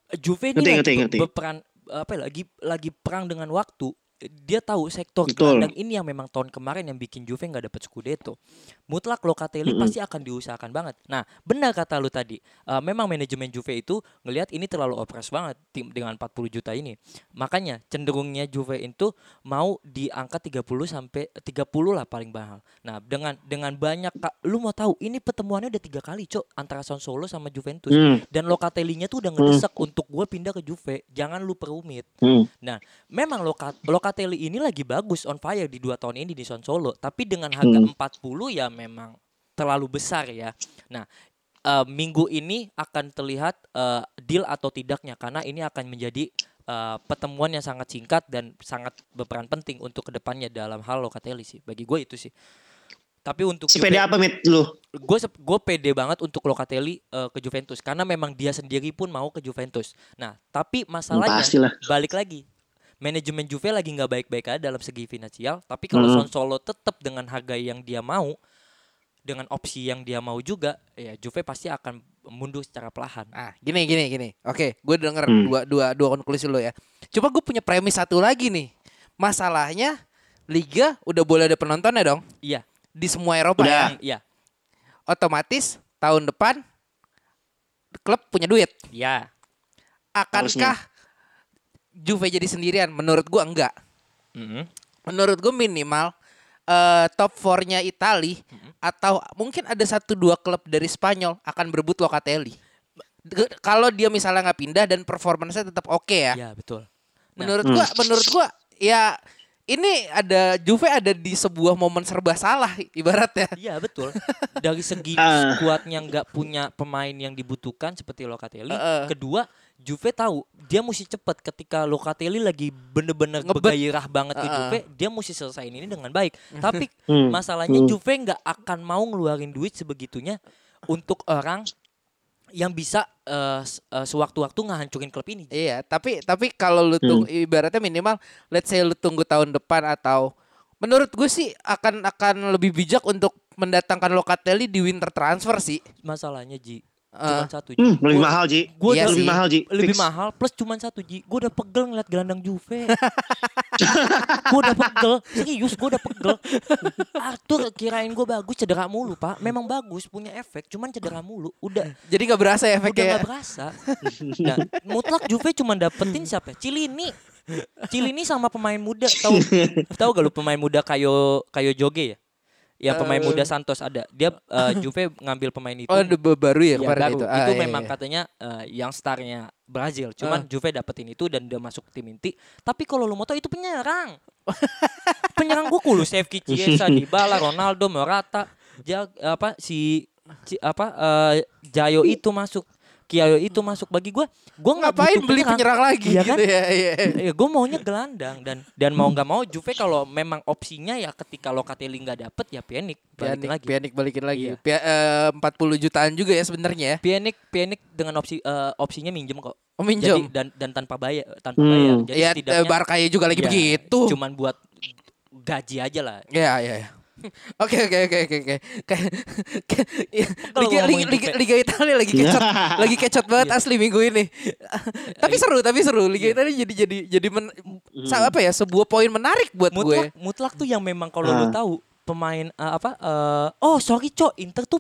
Eh, Juve ini Ngerti, lagi ngerti, ngerti. berperan apa ya, lagi lagi perang dengan waktu dia tahu sektor Betul. gelandang ini yang memang tahun kemarin yang bikin Juve nggak dapet Scudetto mutlak Locatelli Mm-mm. pasti akan diusahakan banget nah benar kata lu tadi eh, memang manajemen Juve itu ngelihat ini terlalu opres banget tim dengan 40 juta ini makanya cenderungnya Juve itu mau di angka 30 sampai 30 lah paling mahal. Nah, dengan dengan banyak Kak, lu mau tahu ini pertemuannya udah tiga kali, Cok, antara Sassuolo sama Juventus. Hmm, Dan Locatelli-nya tuh udah ngedesak untuk gue pindah ke Juve. Jangan lu perumit. hmm. Memang Loca- Locatelli ini lagi bagus on fire di dua tahun ini di Sassuolo, tapi dengan harga Hmm. 40 ya memang terlalu besar ya. Nah, eh, minggu ini akan terlihat eh, deal atau tidaknya karena ini akan menjadi eh, pertemuan yang sangat singkat dan sangat berperan penting untuk ke depannya dalam hal Locatelli sih. Bagi gue itu sih. Tapi untuk Si pede apa mit lu? gue gue pede banget untuk Locatelli eh, ke Juventus karena memang dia sendiri pun mau ke Juventus. Nah, tapi masalahnya Pastilah. balik lagi manajemen Juve lagi nggak baik-baik aja dalam segi finansial tapi kalau Hmm. Solo tetap dengan harga yang dia mau dengan opsi yang dia mau juga ya Juve pasti akan mundur secara perlahan Ah, gini gini gini. Oke, gue denger Hmm. dua dua dua konklusi lo ya. Coba gue punya premis satu lagi nih. Masalahnya liga udah boleh ada penontonnya dong iya di semua Eropa Udah. ya. iya Otomatis tahun depan klub punya duit. iya Akankah Juve jadi sendirian? Menurut gua enggak. Mhm. Menurut gue minimal eh, top 4-nya Itali atau mungkin ada satu dua klub dari Spanyol akan berebut Locatelli. Kalau dia misalnya nggak pindah dan performanya tetap oke ya. iya betul Nah, Menurut Hmm. gua menurut gua ya ini ada Juve ada di sebuah momen serba salah ibaratnya. Iya betul. Dari segi Ah. skuadnya nggak punya pemain yang dibutuhkan seperti Locatelli. Heeh. Kedua, Juve tahu dia mesti cepat ketika Locatelli lagi bener-bener bergairah banget ke Heeh. Juve, dia mesti selesaiin ini dengan baik. [laughs] Tapi Hmm. masalahnya Hmm. Juve nggak akan mau ngeluarin duit sebegitunya untuk orang yang bisa s- eh, sewaktu-waktu ngehancurin klub ini. Iya, tapi tapi kalau lu tunggu ibaratnya minimal let's say lu tunggu tahun depan atau menurut gue sih akan akan lebih bijak untuk mendatangkan Locatelli di winter transfer sih. Masalahnya Ji, Eh, cuma satu Ji. Hmm, lebih Gua- mahal Ji. gua Iya udah lebih sih. mahal Ji. lebih Fix. mahal plus cuman satu Ji gue udah pegel ngeliat gelandang Juve [laughs] gue udah pegel serius gue udah pegel Arthur kirain gue bagus cedera mulu pak memang bagus punya efek cuman cedera mulu udah jadi nggak berasa udah efeknya. nggak berasa nah mutlak Juve cuma dapetin siapa Cilini Cilini sama pemain muda tahu tahu gak lu pemain muda kayo kayo joge ya yang pemain muda Santos ada dia eh, [laughs] Juve ngambil pemain itu Oh, baru ya kemarin baru. itu. Itu, Ah, iya, memang iya. katanya eh, yang starnya Brazil. Cuman Juve dapetin itu dan dia masuk tim inti. Tapi kalau lu mau tahu itu penyerang. [laughs] penyerang gue kulo Sevki Chiesa, [laughs] Dybala, Ronaldo, Morata, ja, apa si Ci- apa eh, Jayo itu masuk. Kiayo itu masuk bagi gue, gue nggak Ngapain butuh beli penyerang lagi Iya gitu kan? [laughs] ya. Iya. ya gue maunya gelandang dan dan mau nggak mau Juve kalau memang opsinya ya ketika Locatelli nggak dapet ya Pjanic balikin Pianik, lagi. pianik balikin lagi. Iya. Pia- eh, 40 jutaan juga ya sebenarnya ya. Pjanic Pjanic dengan opsi eh, opsinya minjem kok. Oh, minjem. Jadi dan dan tanpa bayar tanpa Hmm. bayar. Jadi Ya setidaknya Barkaya juga lagi ya, begitu. Cuman buat gaji aja lah. Ya, ya, ya. [laughs] Oke oke oke oke oke. Liga, Liga, Liga, Italia lagi kecot, [laughs] lagi kecot banget asli minggu ini. [laughs] tapi seru, tapi seru. Liga Italia jadi jadi jadi men, sa- apa ya sebuah poin menarik buat Mutlak gue. mutlak tuh yang memang kalau lu Ah. tahu pemain eh, apa eh, oh sorry cok Inter tuh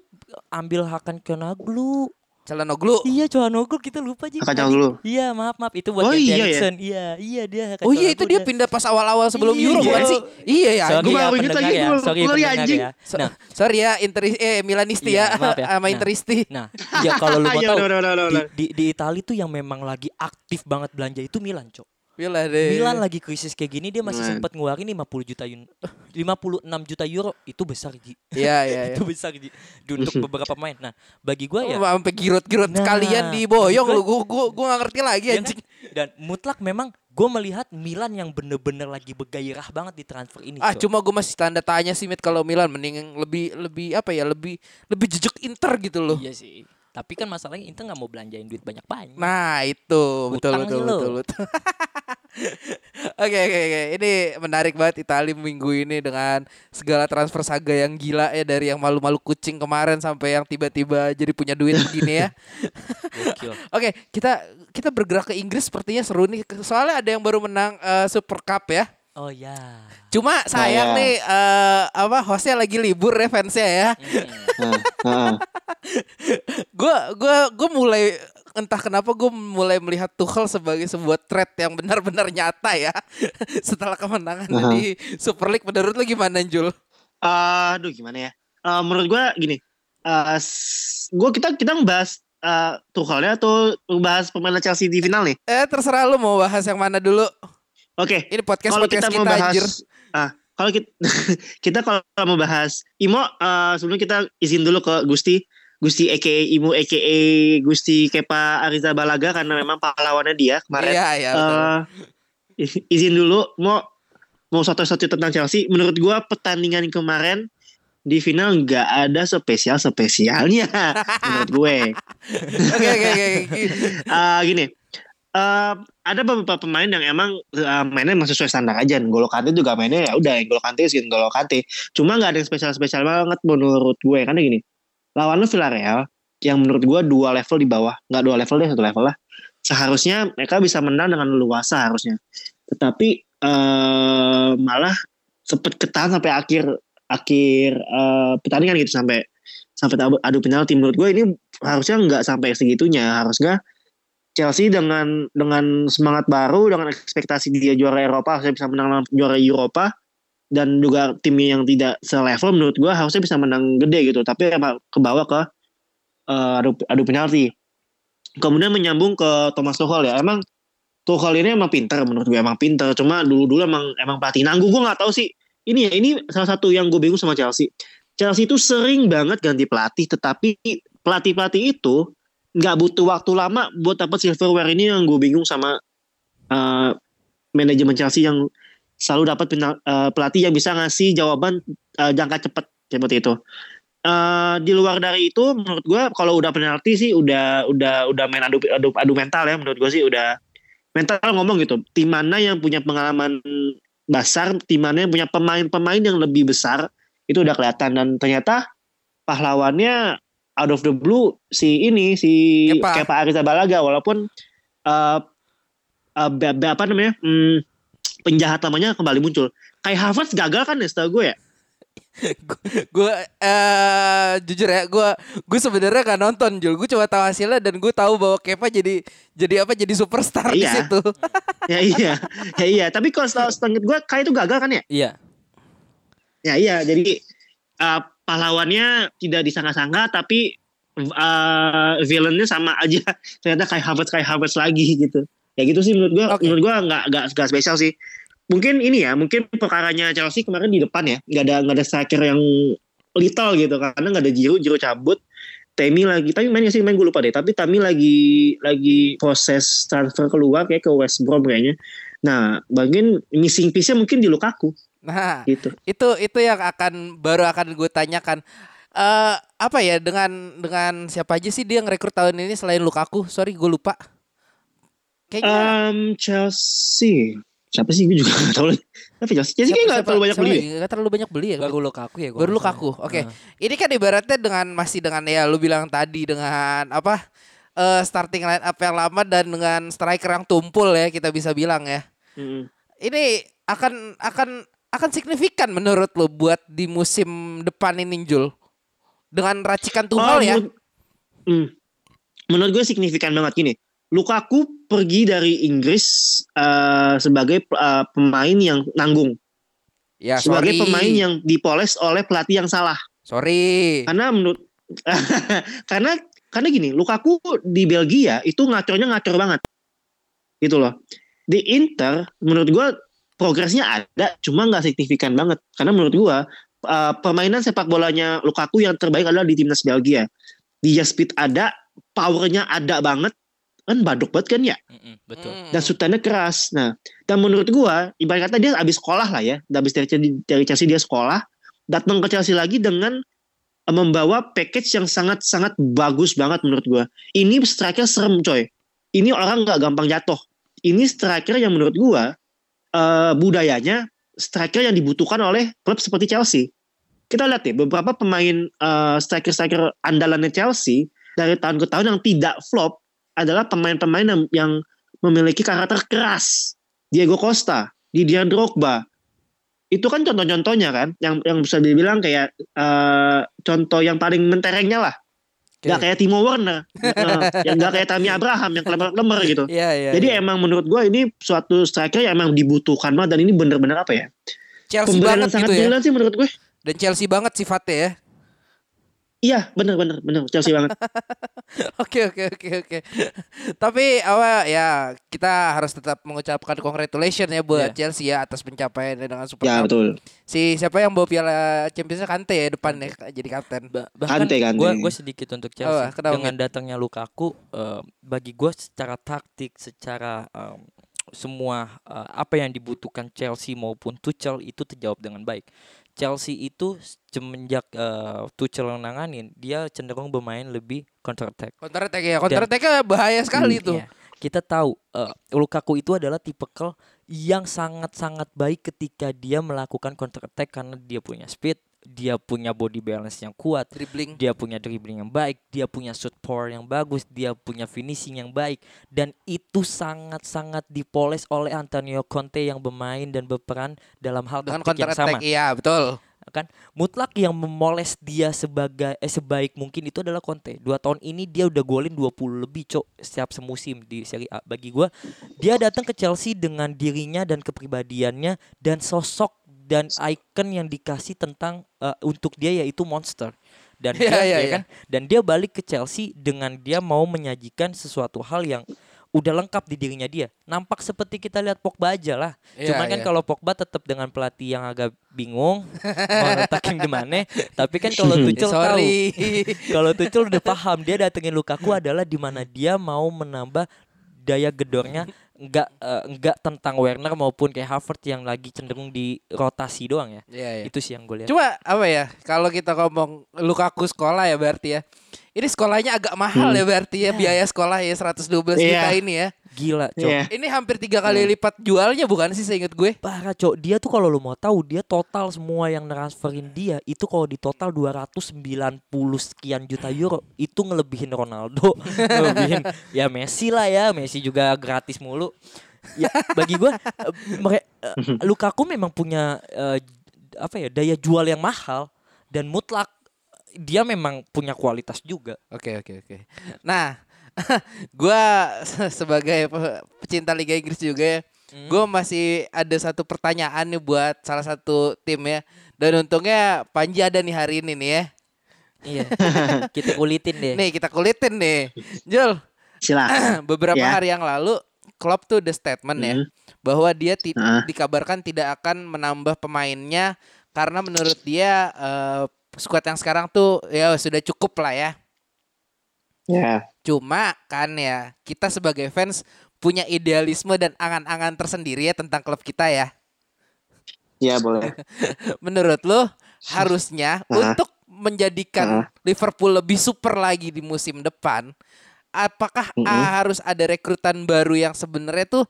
ambil Hakan Kionaglu. Calhanoglu. Iya Kionaglu kita lupa aja. Hakan Calhanoglu. Iya maaf maaf itu buat Oh, ganti iya ya? Eriksen. Iya iya dia Oh iya itu Calhanoglu dia pindah pas awal-awal sebelum Iya, Euro iya. bukan sih? Iya ya. Sorry ya baru pendengar lagi, ya. Sorry anjing. ya. So- Nah, sorry ya Inter eh Milanisti Iya, ya maaf ya. [laughs] sama Nah. Interisti. Nah, ya kalau lu [laughs] mau Iya, tahu di, di di Italia tuh yang memang lagi aktif banget belanja itu Milan, Cok. Milan deh. Milan lagi krisis kayak gini dia masih sempat ngeluarin 50 juta euro. 56 juta euro itu besar Ji. Iya iya. [laughs] iya. itu besar Ji. Di- Untuk [laughs] beberapa pemain. Nah, bagi gua ya Oh, sampai girot-girot Nah, sekalian diboyong maksud lu. Gua gua gua gak ngerti lagi Ya anjing. kan? Dan mutlak memang gue melihat Milan yang bener-bener lagi bergairah banget di transfer ini. Ah Cok. cuma gue masih tanda tanya sih Mit kalau Milan mending lebih lebih apa ya lebih lebih jejak Inter gitu loh. Iya sih. Tapi kan masalahnya Inter nggak mau belanjain duit banyak-banyak. Nah itu betul Utang betul betul betul. [laughs] Oke oke oke ini menarik banget Itali minggu ini dengan segala transfer saga yang gila ya dari yang malu-malu kucing kemarin sampai yang tiba-tiba jadi punya duit begini ya. [laughs] [laughs] Oke kita kita bergerak ke Inggris sepertinya seru nih soalnya ada yang baru menang eh, Super Cup ya. Oh ya. Cuma sayang ya. nih eh, apa hostnya lagi libur ya fansnya ya. Nah, nah. Gua gua gua mulai entah kenapa gue mulai melihat Tuchel sebagai sebuah threat yang benar-benar nyata ya [laughs] setelah kemenangan Aha. di Super League. Menurut lu gimana Jul? aduh gimana ya? Eh, menurut gua gini, eh s- gua kita kita ngebahas eh Tuchelnya atau bahas pemain Chelsea di final nih. Eh terserah lu mau bahas yang mana dulu. Oke, Ini podcast kalau podcast kita kita, mau bahas anjir. ah kalau kita [laughs] kita kalau mau bahas Imo eh, sebelum kita izin dulu ke Gusti Gusti aka Imo aka Gusti Kepa Ariza Balaga karena memang pahlawannya dia kemarin Iya iya. i- izin dulu mau mau satu-satu tentang Chelsea menurut gua pertandingan kemarin di final nggak ada spesial spesialnya [laughs] menurut gue Oke oke oke. Eh, gini eh, ada beberapa pemain yang emang eh, mainnya masih sesuai standar aja. Golo Kante juga mainnya ya udah Golo Kante sih Golo Kante cuma nggak ada yang spesial spesial banget menurut gue. Karena gini lawannya Villarreal yang menurut gue dua level di bawah. Nggak dua level deh satu level lah. Seharusnya mereka bisa menang dengan leluasa harusnya. Tetapi eh, malah sempet ketahan sampai akhir akhir eh, pertandingan gitu. Sampai sampai adu penalti. Menurut gue ini harusnya nggak sampai segitunya. Harusnya Chelsea dengan dengan semangat baru dengan ekspektasi dia juara Eropa harusnya bisa menang juara Eropa dan juga tim yang tidak selevel menurut gua harusnya bisa menang gede gitu. Tapi emang ke bawah ke eh, adu adu penalti. Kemudian menyambung ke Thomas Tuchel ya. Emang Tuchel ini emang pinter menurut gue emang pinter. Cuma dulu dulu emang emang pelatih nanggung. Gue nggak tahu sih. Ini ya ini salah satu yang gue bingung sama Chelsea. Chelsea itu sering banget ganti pelatih tetapi pelatih pelatih itu nggak butuh waktu lama buat dapat silverware ini yang gue bingung sama eh, manajemen Chelsea yang selalu dapat pena- eh, pelatih yang bisa ngasih jawaban eh, jangka cepat seperti itu. Eh, di luar dari itu menurut gue kalau udah penalti sih udah udah udah main adu adu adu mental ya menurut gue sih udah mental ngomong gitu tim mana yang punya pengalaman besar tim mana yang punya pemain-pemain yang lebih besar itu udah kelihatan dan ternyata pahlawannya out of the blue si ini si Kepa. Kepa Arrizabalaga walaupun be- be- apa namanya hmm, penjahat namanya kembali muncul. Kayak Havertz gagal kan ya setahu gue ya? [laughs] Gue eh jujur ya gue gue sebenarnya gak nonton Jul. Gue cuma tahu hasilnya dan gue tahu bahwa Kepa jadi jadi apa jadi superstar di Iya. situ. [laughs] Ya iya. Ya iya. Tapi kalau setahu setahu gue kayak itu gagal kan ya? Iya. ya iya. Jadi eh, pahlawannya tidak disangka-sangka tapi eh villainnya sama aja. [laughs] Ternyata kayak Havertz kayak Havertz lagi gitu. Ya gitu sih menurut gue Oke. menurut gue nggak nggak nggak spesial sih. Mungkin ini ya mungkin perkaranya Chelsea kemarin di depan ya. Nggak ada nggak ada striker yang little gitu karena nggak ada Giroud Giroud cabut. Temi lagi tapi main nggak sih? Main gue lupa deh tapi Tami lagi lagi proses transfer keluar kayak ke West Brom kayaknya. Nah bagian missing piece-nya mungkin di Lukaku nah gitu itu itu yang akan baru akan gue tanyakan eh apa ya dengan dengan siapa aja sih dia ngerekrut tahun ini selain Lukaku sorry gue lupa kayaknya Um, Chelsea siapa sih gue juga gak tahu lagi. Tapi Chelsea, Chelsea kayaknya gak terlalu banyak siapa beli. lagi? Nggak terlalu banyak beli ya Baru Lukaku ya. gua Baru. Lukaku, oke. Nah. Ini kan ibaratnya dengan masih dengan ya lu bilang tadi dengan apa eh starting line up yang lama dan dengan striker yang tumpul ya kita bisa bilang ya. Mm. Ini akan akan akan signifikan menurut lu buat di musim depan ini Jul. Dengan racikan Tuchel Oh, ya. Menurut, Hmm. menurut gue signifikan banget gini. Lukaku pergi dari Inggris eh, sebagai eh, pemain yang nanggung, Ya sebagai sorry. pemain yang dipoles oleh pelatih yang salah. sorry. Karena menurut [laughs] karena karena gini, Lukaku di Belgia itu ngacornya ngacor banget. Gitu loh. di Inter menurut gua progresnya ada cuma nggak signifikan banget karena menurut gua uh, permainan sepak bolanya Lukaku yang terbaik adalah di timnas Belgia dia speed ada powernya ada banget kan baduk banget kan ya Mm-mm, betul. Dan sutannya keras. Nah, dan menurut gua ibarat kata dia habis sekolah lah ya, habis dari, dari Chelsea dia sekolah, datang ke Chelsea lagi dengan eh, membawa package yang sangat-sangat bagus banget menurut gua. Ini striker serem coy. Ini orang nggak gampang jatuh. Ini striker yang menurut gua eh, budayanya striker yang dibutuhkan oleh klub seperti Chelsea. Kita lihat ya beberapa pemain eh, striker-striker andalannya Chelsea dari tahun ke tahun yang tidak flop adalah pemain-pemain yang, yang memiliki karakter keras. Diego Costa, Didier Drogba. Itu kan contoh-contohnya kan yang yang bisa dibilang kayak eh, contoh yang paling menterengnya lah. Oke. Gak kayak Timo Werner, eh, [laughs] yang gak kayak Tammy Abraham yang klemer-klemer gitu. Iya, iya. Jadi iya. emang menurut gue ini suatu striker yang emang dibutuhkan banget dan ini bener-bener apa ya? Chelsea Pembelian banget yang sangat gitu ya. sih menurut gue. Dan Chelsea banget sifatnya ya. Iya bener-bener bener Chelsea banget. [laughs] Oke oke oke oke. Tapi apa ya kita harus tetap mengucapkan congratulations ya buat Iya. Chelsea ya atas pencapaiannya dengan Super ya Cup. betul. Si siapa yang bawa piala Champions Kante ya depan ya jadi kapten. Ba- bahkan Kante, Kante. gue gue sedikit untuk Chelsea Oh, kenapa, dengan datangnya Lukaku eh, bagi gue secara taktik secara em, semua eh, apa yang dibutuhkan Chelsea maupun Tuchel itu terjawab dengan baik Chelsea itu semenjak eh, Tuchel nanganin dia cenderung bermain lebih counter attack Counter attack ya. Counter attack bahaya sekali tuh. Iya. Kita tahu eh, Lukaku itu adalah tipikal yang sangat-sangat baik ketika dia melakukan counter attack karena dia punya speed, dia punya body balance yang kuat, Dribbling. dia punya dribbling yang baik, dia punya shoot power yang bagus, dia punya finishing yang baik dan itu sangat-sangat dipoles oleh Antonio Conte yang bermain dan berperan dalam hal Dengan taktik yang sama attack iya betul. kan mutlak yang memoles dia sebagai eh, sebaik mungkin itu adalah Conte. Dua tahun ini dia udah golin 20 lebih cok setiap semusim di Serie A. Bagi gua dia datang ke Chelsea dengan dirinya dan kepribadiannya dan sosok dan icon yang dikasih tentang eh, untuk dia yaitu monster. Dan Iya, dia iya, ya iya. kan dan dia balik ke Chelsea dengan dia mau menyajikan sesuatu hal yang udah lengkap di dirinya dia. Nampak seperti kita lihat Pogba aja lah. Iya, Cuman kan iya. kalau Pogba tetap dengan pelatih yang agak bingung [laughs] mau letakin di mana. Tapi kan kalau Eh, [laughs] Tuchel tahu, Sorry. [laughs] kalau Tuchel udah paham dia datengin Lukaku adalah di mana dia mau menambah daya gedornya enggak eh, enggak tentang Werner maupun kayak Havertz yang lagi cenderung di rotasi doang ya. Iya, iya. Itu sih yang gue lihat. Cuma apa ya kalau kita ngomong Lukaku sekolah ya berarti ya. Ini sekolahnya agak mahal ya berarti ya biaya sekolah ya 112 juta Iya. ini ya. Gila, Cok. Iya. Ini hampir tiga kali lipat jualnya bukan sih seingat gue? Parah cok Dia tuh kalau lo mau tahu Dia total semua yang transferin dia Itu kalau di total 290 sekian juta euro Itu ngelebihin Ronaldo [laughs] Ngelebihin Ya Messi lah ya Messi juga gratis mulu Ya bagi gue eh, mere- eh, Lukaku memang punya eh, Apa ya Daya jual yang mahal Dan mutlak Dia memang punya kualitas juga Oke oke oke. Nah, [laughs] gua se- [laughs] sebagai pe- pecinta Liga Inggris juga ya, gue masih ada satu pertanyaan nih buat salah satu tim ya. Dan untungnya Panji ada nih hari ini nih ya. Iya [laughs] Kita kulitin deh Nih kita kulitin nih. Jul, Silakan. [clears throat] beberapa Ya. hari yang lalu Klopp tuh the statement ya Hmm. bahwa dia ti- Ah. dikabarkan tidak akan menambah pemainnya karena menurut dia eh, squad yang sekarang tuh ya sudah cukup lah ya. Ya. Cuma kan ya kita sebagai fans punya idealisme dan angan-angan tersendiri ya tentang klub kita ya. Ya boleh. [laughs] Menurut lo harusnya Ah. untuk menjadikan Ah. Liverpool lebih super lagi di musim depan, apakah ah, harus ada rekrutan baru yang sebenarnya tuh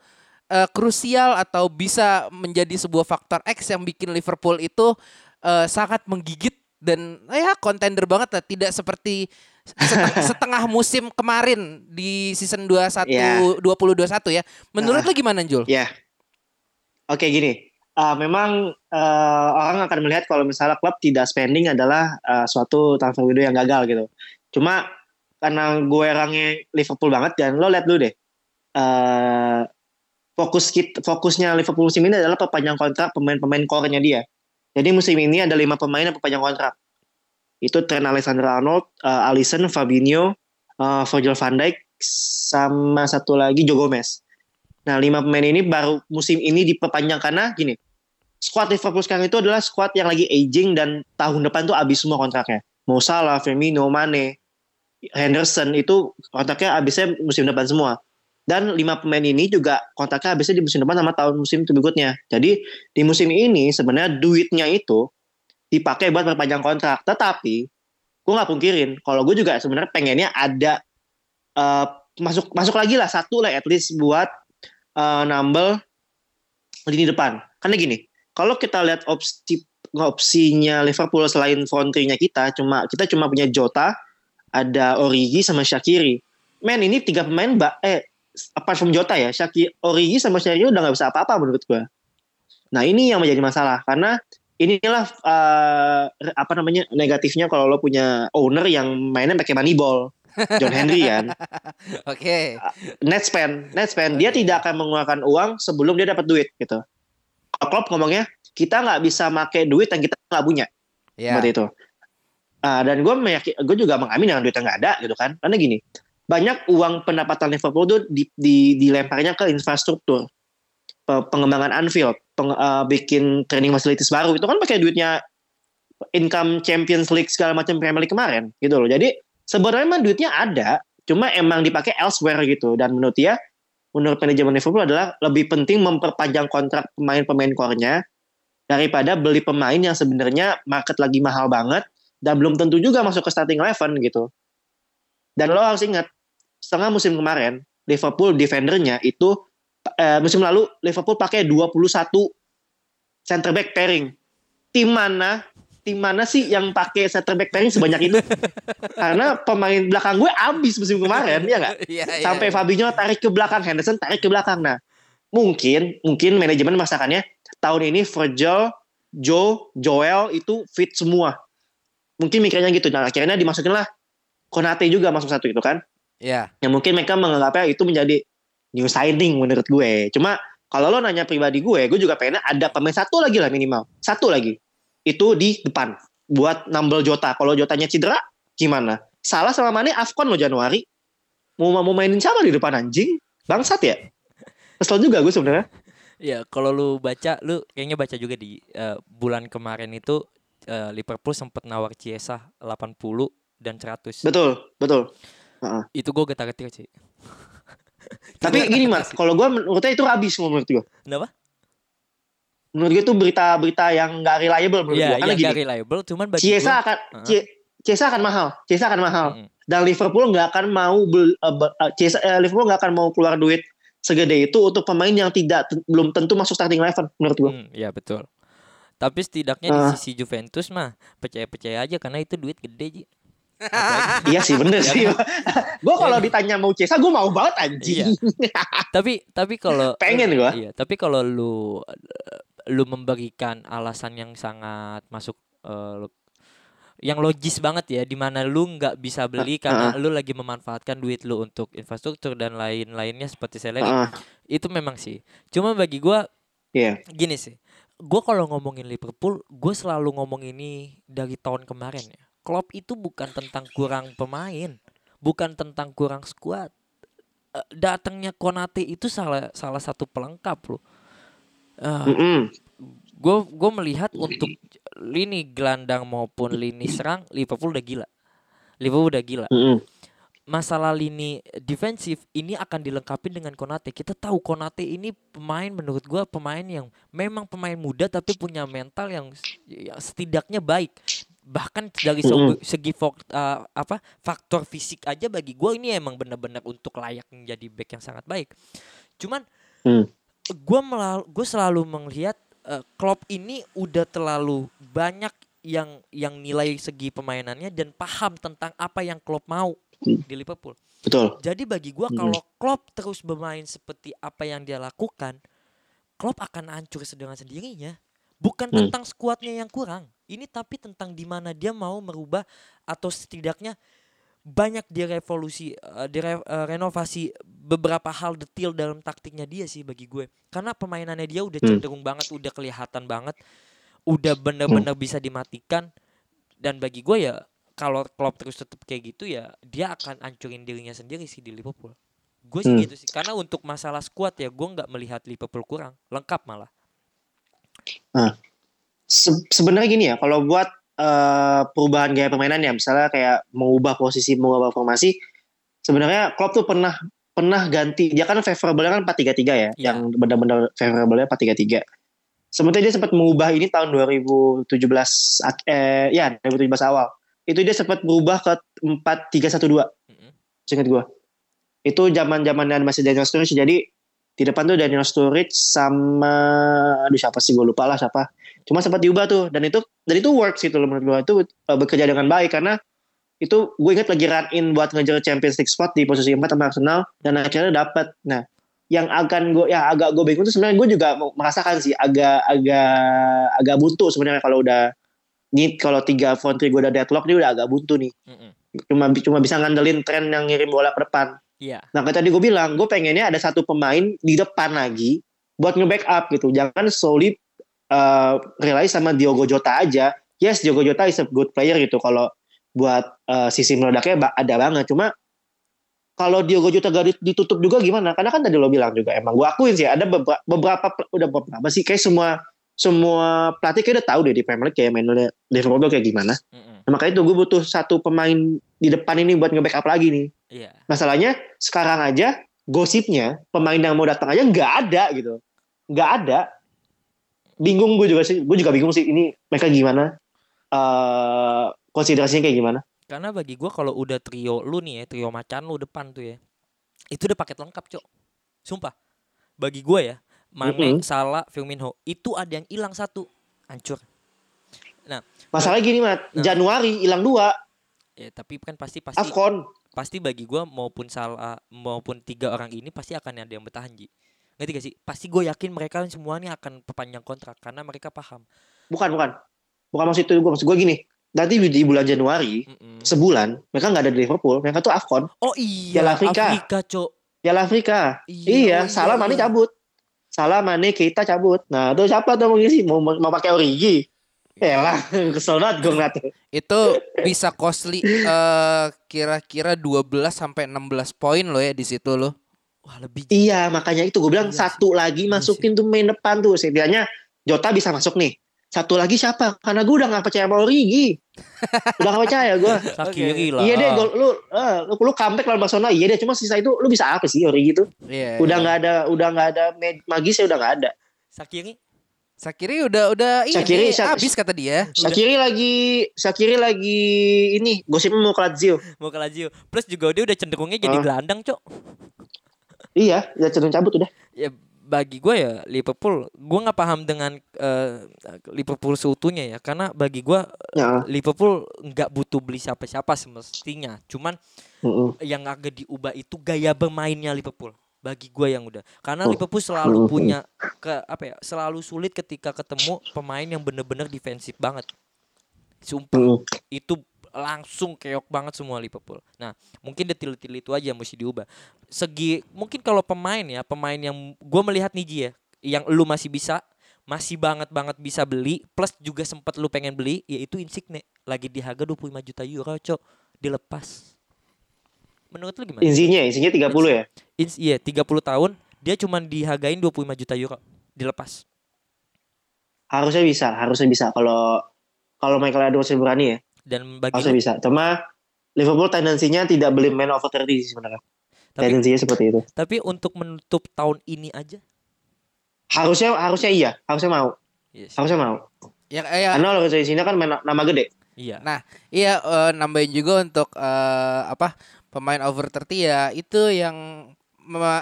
eh, krusial atau bisa menjadi sebuah faktor X yang bikin Liverpool itu eh, sangat menggigit dan ya kontender banget lah tidak seperti seteng- [laughs] setengah musim kemarin di season 21 Ya. 2021 ya. Menurut Ah. lo gimana Jul? Ya. Oke gini. Uh, memang uh, orang akan melihat kalau misalnya klub tidak spending adalah uh, suatu transfer window yang gagal gitu. Cuma karena gue orangnya Liverpool banget dan lo lihat dulu deh. Uh, fokus kit, fokusnya Liverpool musim ini adalah perpanjang kontrak pemain-pemain core-nya dia. Jadi musim ini ada lima pemain yang perpanjang kontrak. Itu Trent Alexander-Arnold, uh, Alisson, Fabinho, uh, Virgil van Dijk, sama satu lagi Joe Gomez. Nah, lima pemain ini baru musim ini diperpanjang karena gini. Squad Liverpool sekarang itu adalah squad yang lagi aging dan tahun depan tuh habis semua kontraknya. Mo Salah, Firmino, Mane, Henderson itu kontraknya habisnya musim depan semua. Dan lima pemain ini juga kontraknya habisnya di musim depan sama tahun musim berikutnya. Jadi di musim ini sebenarnya duitnya itu dipakai buat perpanjang kontrak. Tetapi gue nggak pungkirin kalau gue juga sebenarnya pengennya ada eh, masuk masuk lagi lah satu lah at least buat eh, nambel lini depan. Karena gini, kalau kita lihat opsi opsinya Liverpool selain front three-nya kita cuma kita cuma punya Jota, ada Origi sama Shakiri. Men ini tiga pemain mbak eh apart from Jota ya, Shakiri, Origi sama Shakiri udah nggak bisa apa-apa menurut gue. Nah ini yang menjadi masalah karena inilah eh, apa namanya negatifnya kalau lo punya owner yang mainnya pakai money ball. John Henry kan, [laughs] Oke. net spend, net spend. Dia tidak akan mengeluarkan uang sebelum dia dapat duit gitu. Klopp ngomongnya, kita nggak bisa pakai duit yang kita nggak punya. Ya. seperti itu. Ah, dan gue meyakin, gue juga mengamin dengan duit yang nggak ada gitu kan. Karena gini, banyak uang pendapatan Liverpool tuh di, di, dilemparnya ke infrastruktur, pengembangan Anfield, peng- eh, bikin training facilities baru itu kan pakai duitnya income Champions League segala macam Premier League kemarin gitu loh. Jadi sebenarnya emang duitnya ada, cuma emang dipakai elsewhere gitu. Dan menurut dia, menurut manajemen Liverpool adalah lebih penting memperpanjang kontrak pemain-pemain core-nya daripada beli pemain yang sebenarnya market lagi mahal banget dan belum tentu juga masuk ke starting eleven gitu. Dan lo harus ingat, setengah musim kemarin Liverpool defendernya itu eh, musim lalu Liverpool pakai 21 center back pairing. Tim mana tim mana sih yang pakai center back pairing sebanyak itu? [laughs] Karena pemain belakang gue abis musim kemarin, ya nggak? Iya, iya. sampai Fabinho tarik ke belakang Henderson tarik ke belakang nah mungkin mungkin manajemen masakannya tahun ini Virgil Joe Joel itu fit semua mungkin mikirnya gitu nah akhirnya dimasukin lah Konate juga masuk satu itu kan Iya. yang mungkin mereka menganggapnya itu menjadi new signing menurut gue. Cuma kalau lo nanya pribadi gue gue juga pengen ada pemain satu lagi lah minimal. Satu lagi. Itu di depan. Buat nambel Jota. Kalau Jotanya cedera gimana? Salah sama Mane Afcon lo Januari. Mau mau mainin siapa di depan anjing? Bangsat ya? Kesel juga gue sebenarnya. Ya kalau lu baca, lu kayaknya baca juga di eh, bulan kemarin itu eh, Liverpool sempat nawar Chiesa 80 dan 100. betul betul. Itu gue getar-getar sih. [laughs] tapi gini mas kalau gue menurutnya itu habis menurut gue Kenapa? menurut gue itu berita-berita yang nggak reliable menurut gue Iya, karena yang gini gak reliable, cuman bagi Chiesa gua- akan Heeh. Cie- Chiesa akan mahal Chiesa akan mahal Mm-mm. dan Liverpool nggak akan mau bel, eh, be- eh, Chiesa- eh, Liverpool nggak akan mau keluar duit segede itu untuk pemain yang tidak belum tentu masuk starting eleven menurut gue Hmm, iya betul. Tapi setidaknya di Ah. sisi Juventus mah percaya-percaya aja karena itu duit gede Ji. [laughs] iya sih bener Iya sih kan? gue kalau ditanya mau Chiesa gue mau banget anjing tapi tapi kalau [laughs] Pengen gua. Iya, tapi kalau lu lu memberikan alasan yang sangat masuk lu- yang logis banget ya di mana lu nggak bisa beli karena lu lagi memanfaatkan duit lu untuk infrastruktur dan lain-lainnya seperti salary. Heeh, Itu memang sih. Cuma bagi gua Iya gini sih. Gua kalau ngomongin Liverpool, gue selalu ngomong ini dari tahun kemarin ya. Klopp itu bukan tentang kurang pemain, bukan tentang kurang skuad. Eh, Datangnya Konate itu salah salah satu pelengkap loh. Eh, Mm-mm. gue gue melihat untuk lini gelandang maupun lini serang Liverpool udah gila. Liverpool udah gila. Mm-mm. Masalah lini defensif ini akan dilengkapi dengan Konate. Kita tahu Konate ini pemain menurut gua pemain yang memang pemain muda tapi punya mental yang, yang setidaknya baik. Bahkan dari segi, segi fok- uh, apa faktor fisik aja bagi gua ini emang benar-benar untuk layak menjadi back yang sangat baik. Cuman Hmm. gue melal gue selalu melihat eh, Klopp ini udah terlalu banyak yang yang nilai segi pemainannya dan paham tentang apa yang Klopp mau Hmm. di Liverpool. betul Jadi bagi gua Hmm. kalau Klopp terus bermain seperti apa yang dia lakukan, Klopp akan hancur dengan sendirinya. Bukan Hmm. tentang skuadnya yang kurang. Ini tapi tentang di mana dia mau merubah atau setidaknya banyak direvolusi eh, dire, eh, renovasi beberapa hal detail dalam taktiknya dia sih bagi gue. Karena permainannya dia udah Hmm. cenderung banget, udah kelihatan banget, udah bener-bener bisa dimatikan. Dan bagi gue ya kalau Klopp terus tetap kayak gitu ya dia akan hancurin dirinya sendiri sih di Liverpool. Gue sih Hmm. gitu sih. Karena untuk masalah squad ya gue nggak melihat Liverpool kurang, lengkap malah. Se- sebenarnya gini ya, kalau buat eh, perubahan gaya permainan ya, misalnya kayak mengubah posisi, mengubah formasi, sebenarnya Klopp tuh pernah pernah ganti. Dia kan favorable kan 4-3-3 ya, Iya. yang benar-benar favorable 4-3-3. Sementara dia sempat mengubah ini tahun 2017 ak- eh ya 2017 awal. Itu dia sempat berubah ke 4-3-1-2. Mm-mm. Ingat gua. Itu zaman-zaman masih Daniel Sturridge jadi di depan tuh Daniel Sturridge sama aduh siapa sih gue lupa lah siapa. Cuma sempat diubah tuh dan itu dan itu works gitu loh menurut gua itu uh, bekerja dengan baik karena itu gue inget lagi run in buat ngejar Champions League spot di posisi 4 sama Arsenal dan akhirnya dapat. Nah, yang akan gue ya agak gue bingung tuh sebenarnya gue juga merasakan sih agak agak agak buntu sebenarnya kalau udah ini kalau tiga front three gue udah deadlock dia udah agak buntu nih Mm-mm. cuma cuma bisa ngandelin tren yang ngirim bola ke depan Iya. Nah kayak tadi gue bilang, gue pengennya ada satu pemain di depan lagi buat nge-backup gitu. Jangan solely uh, rely sama Diogo Jota aja. Yes, Diogo Jota is a good player gitu. Kalau buat uh, sisi meledaknya ada banget. Cuma kalau Diogo Jota gak di- ditutup juga gimana? Karena kan tadi lo bilang juga emang gue akuin sih ada beberapa, beberapa udah beberapa sih kayak semua semua pelatih kayak udah tahu deh di Premier League kayak mainnya Liverpool kayak gimana. Mm-mm. Nah, makanya itu gue butuh satu pemain di depan ini buat nge-backup lagi nih. Iya. Masalahnya sekarang aja gosipnya pemain yang mau datang aja nggak ada gitu, nggak ada. Bingung gue juga sih, gue juga bingung sih ini mereka gimana, eh konsiderasinya kayak gimana. Karena bagi gua kalau udah trio lu nih ya, trio macan lu depan tuh ya. Itu udah paket lengkap, Cok. Sumpah. Bagi gua ya, Mane, Mm-mm. Salah, Firmino, itu ada yang hilang satu. Hancur. Masalahnya gini mat, Nah. Januari hilang dua, Ya, tapi kan pasti pasti Afcon. pasti bagi gua maupun Salah maupun tiga orang ini pasti akan ada yang bertahan, Ji. Ngerti gak sih? Pasti gue yakin mereka semua nih akan perpanjang kontrak karena mereka paham. Bukan bukan, bukan maksud itu gue maksud gue gini. Nanti di bulan Januari Mm-mm. sebulan mereka nggak ada di Liverpool, mereka tuh Afcon, Oh iya, Piala Afrika. Afrika, Cok. Piala Afrika. Iya, Iya, oh salah Mane iya. cabut. Salah Mane kita cabut. Nah, tuh siapa tuh mau ngisi? Mau mau pakai Origi? Elah, kesel banget gue ngeliatnya. Itu bisa costly eh, kira-kira 12 sampai 16 poin lo ya di situ lo. Wah, lebih. Iya, makanya itu gue bilang Iya satu lagi Iya masukin tuh main depan tuh. Setidaknya Jota bisa masuk nih. Satu lagi siapa? Karena gue udah gak percaya sama Origi. [laughs] udah gak percaya gue. Sakiri lah. Iya deh, gol, lu, eh, lu, lu comeback lawan Barcelona. Iya deh, cuma sisa itu lu bisa apa sih Origi tuh? Iya. Udah nggak ada, udah nggak ada mag- magisnya udah nggak ada. Sakiri Sakiri udah udah ini Shaqiri, Sha- habis kata dia. Shakiri lagi, Shakiri lagi ini gosipnya mau ke Lazio. mau ke Lazio. Plus juga dia udah cenderungnya jadi Ah. gelandang, Cok. Iya, udah cenderung cabut udah. Ya bagi gue ya Liverpool, gue nggak paham dengan eh, Liverpool seutuhnya ya, karena bagi gue Ya. Liverpool nggak butuh beli siapa-siapa semestinya. Cuman mm-mm. yang agak diubah itu gaya bermainnya Liverpool. Bagi gue yang udah, karena Oh. Liverpool selalu punya ke apa ya, selalu sulit ketika ketemu pemain yang bener-bener defensif banget. Sumpah itu langsung keok banget semua Liverpool. Nah, mungkin detil-detil itu aja yang mesti diubah. Segi mungkin kalau pemain ya, pemain yang gue melihat nih ya, yang lu masih bisa, masih banget banget bisa beli, plus juga sempat lu pengen beli, yaitu Insigne. Lagi di harga 25 juta euro, Cok. Dilepas. Menurut lu gimana? Insinya, insinya 30 ya. Ins iya 30 tahun, dia cuman dihargain 25 juta euro. Dilepas. Harusnya bisa, harusnya bisa kalau kalau Michael Edwards berani ya. Dan bagi Harusnya lu, bisa. Cuma Liverpool tendensinya tidak beli man over 30 sih sebenarnya. tapi, Tendensinya seperti itu. tapi untuk menutup tahun ini aja, Harusnya harusnya iya, harusnya mau. yes. Harusnya mau. Ya ya Karena kalau sini kan main nama gede. Iya. Nah, iya eh, nambahin juga untuk eh, apa pemain over 30 ya itu yang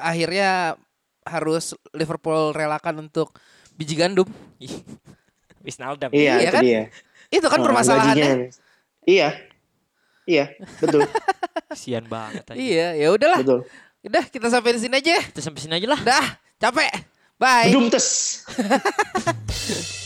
akhirnya harus Liverpool relakan untuk biji gandum. [laughs] Wisnaldum. Iya, Iya itu kan? dia. Itu kan Oh, permasalahannya. Iya. Iya, betul, [laughs] Kasian banget aja. Iya, ya udahlah. betul. Udah kita sampai di sini aja. Kita sampai sini aja lah. Dah, capek. Bye. Bedum tes. [laughs]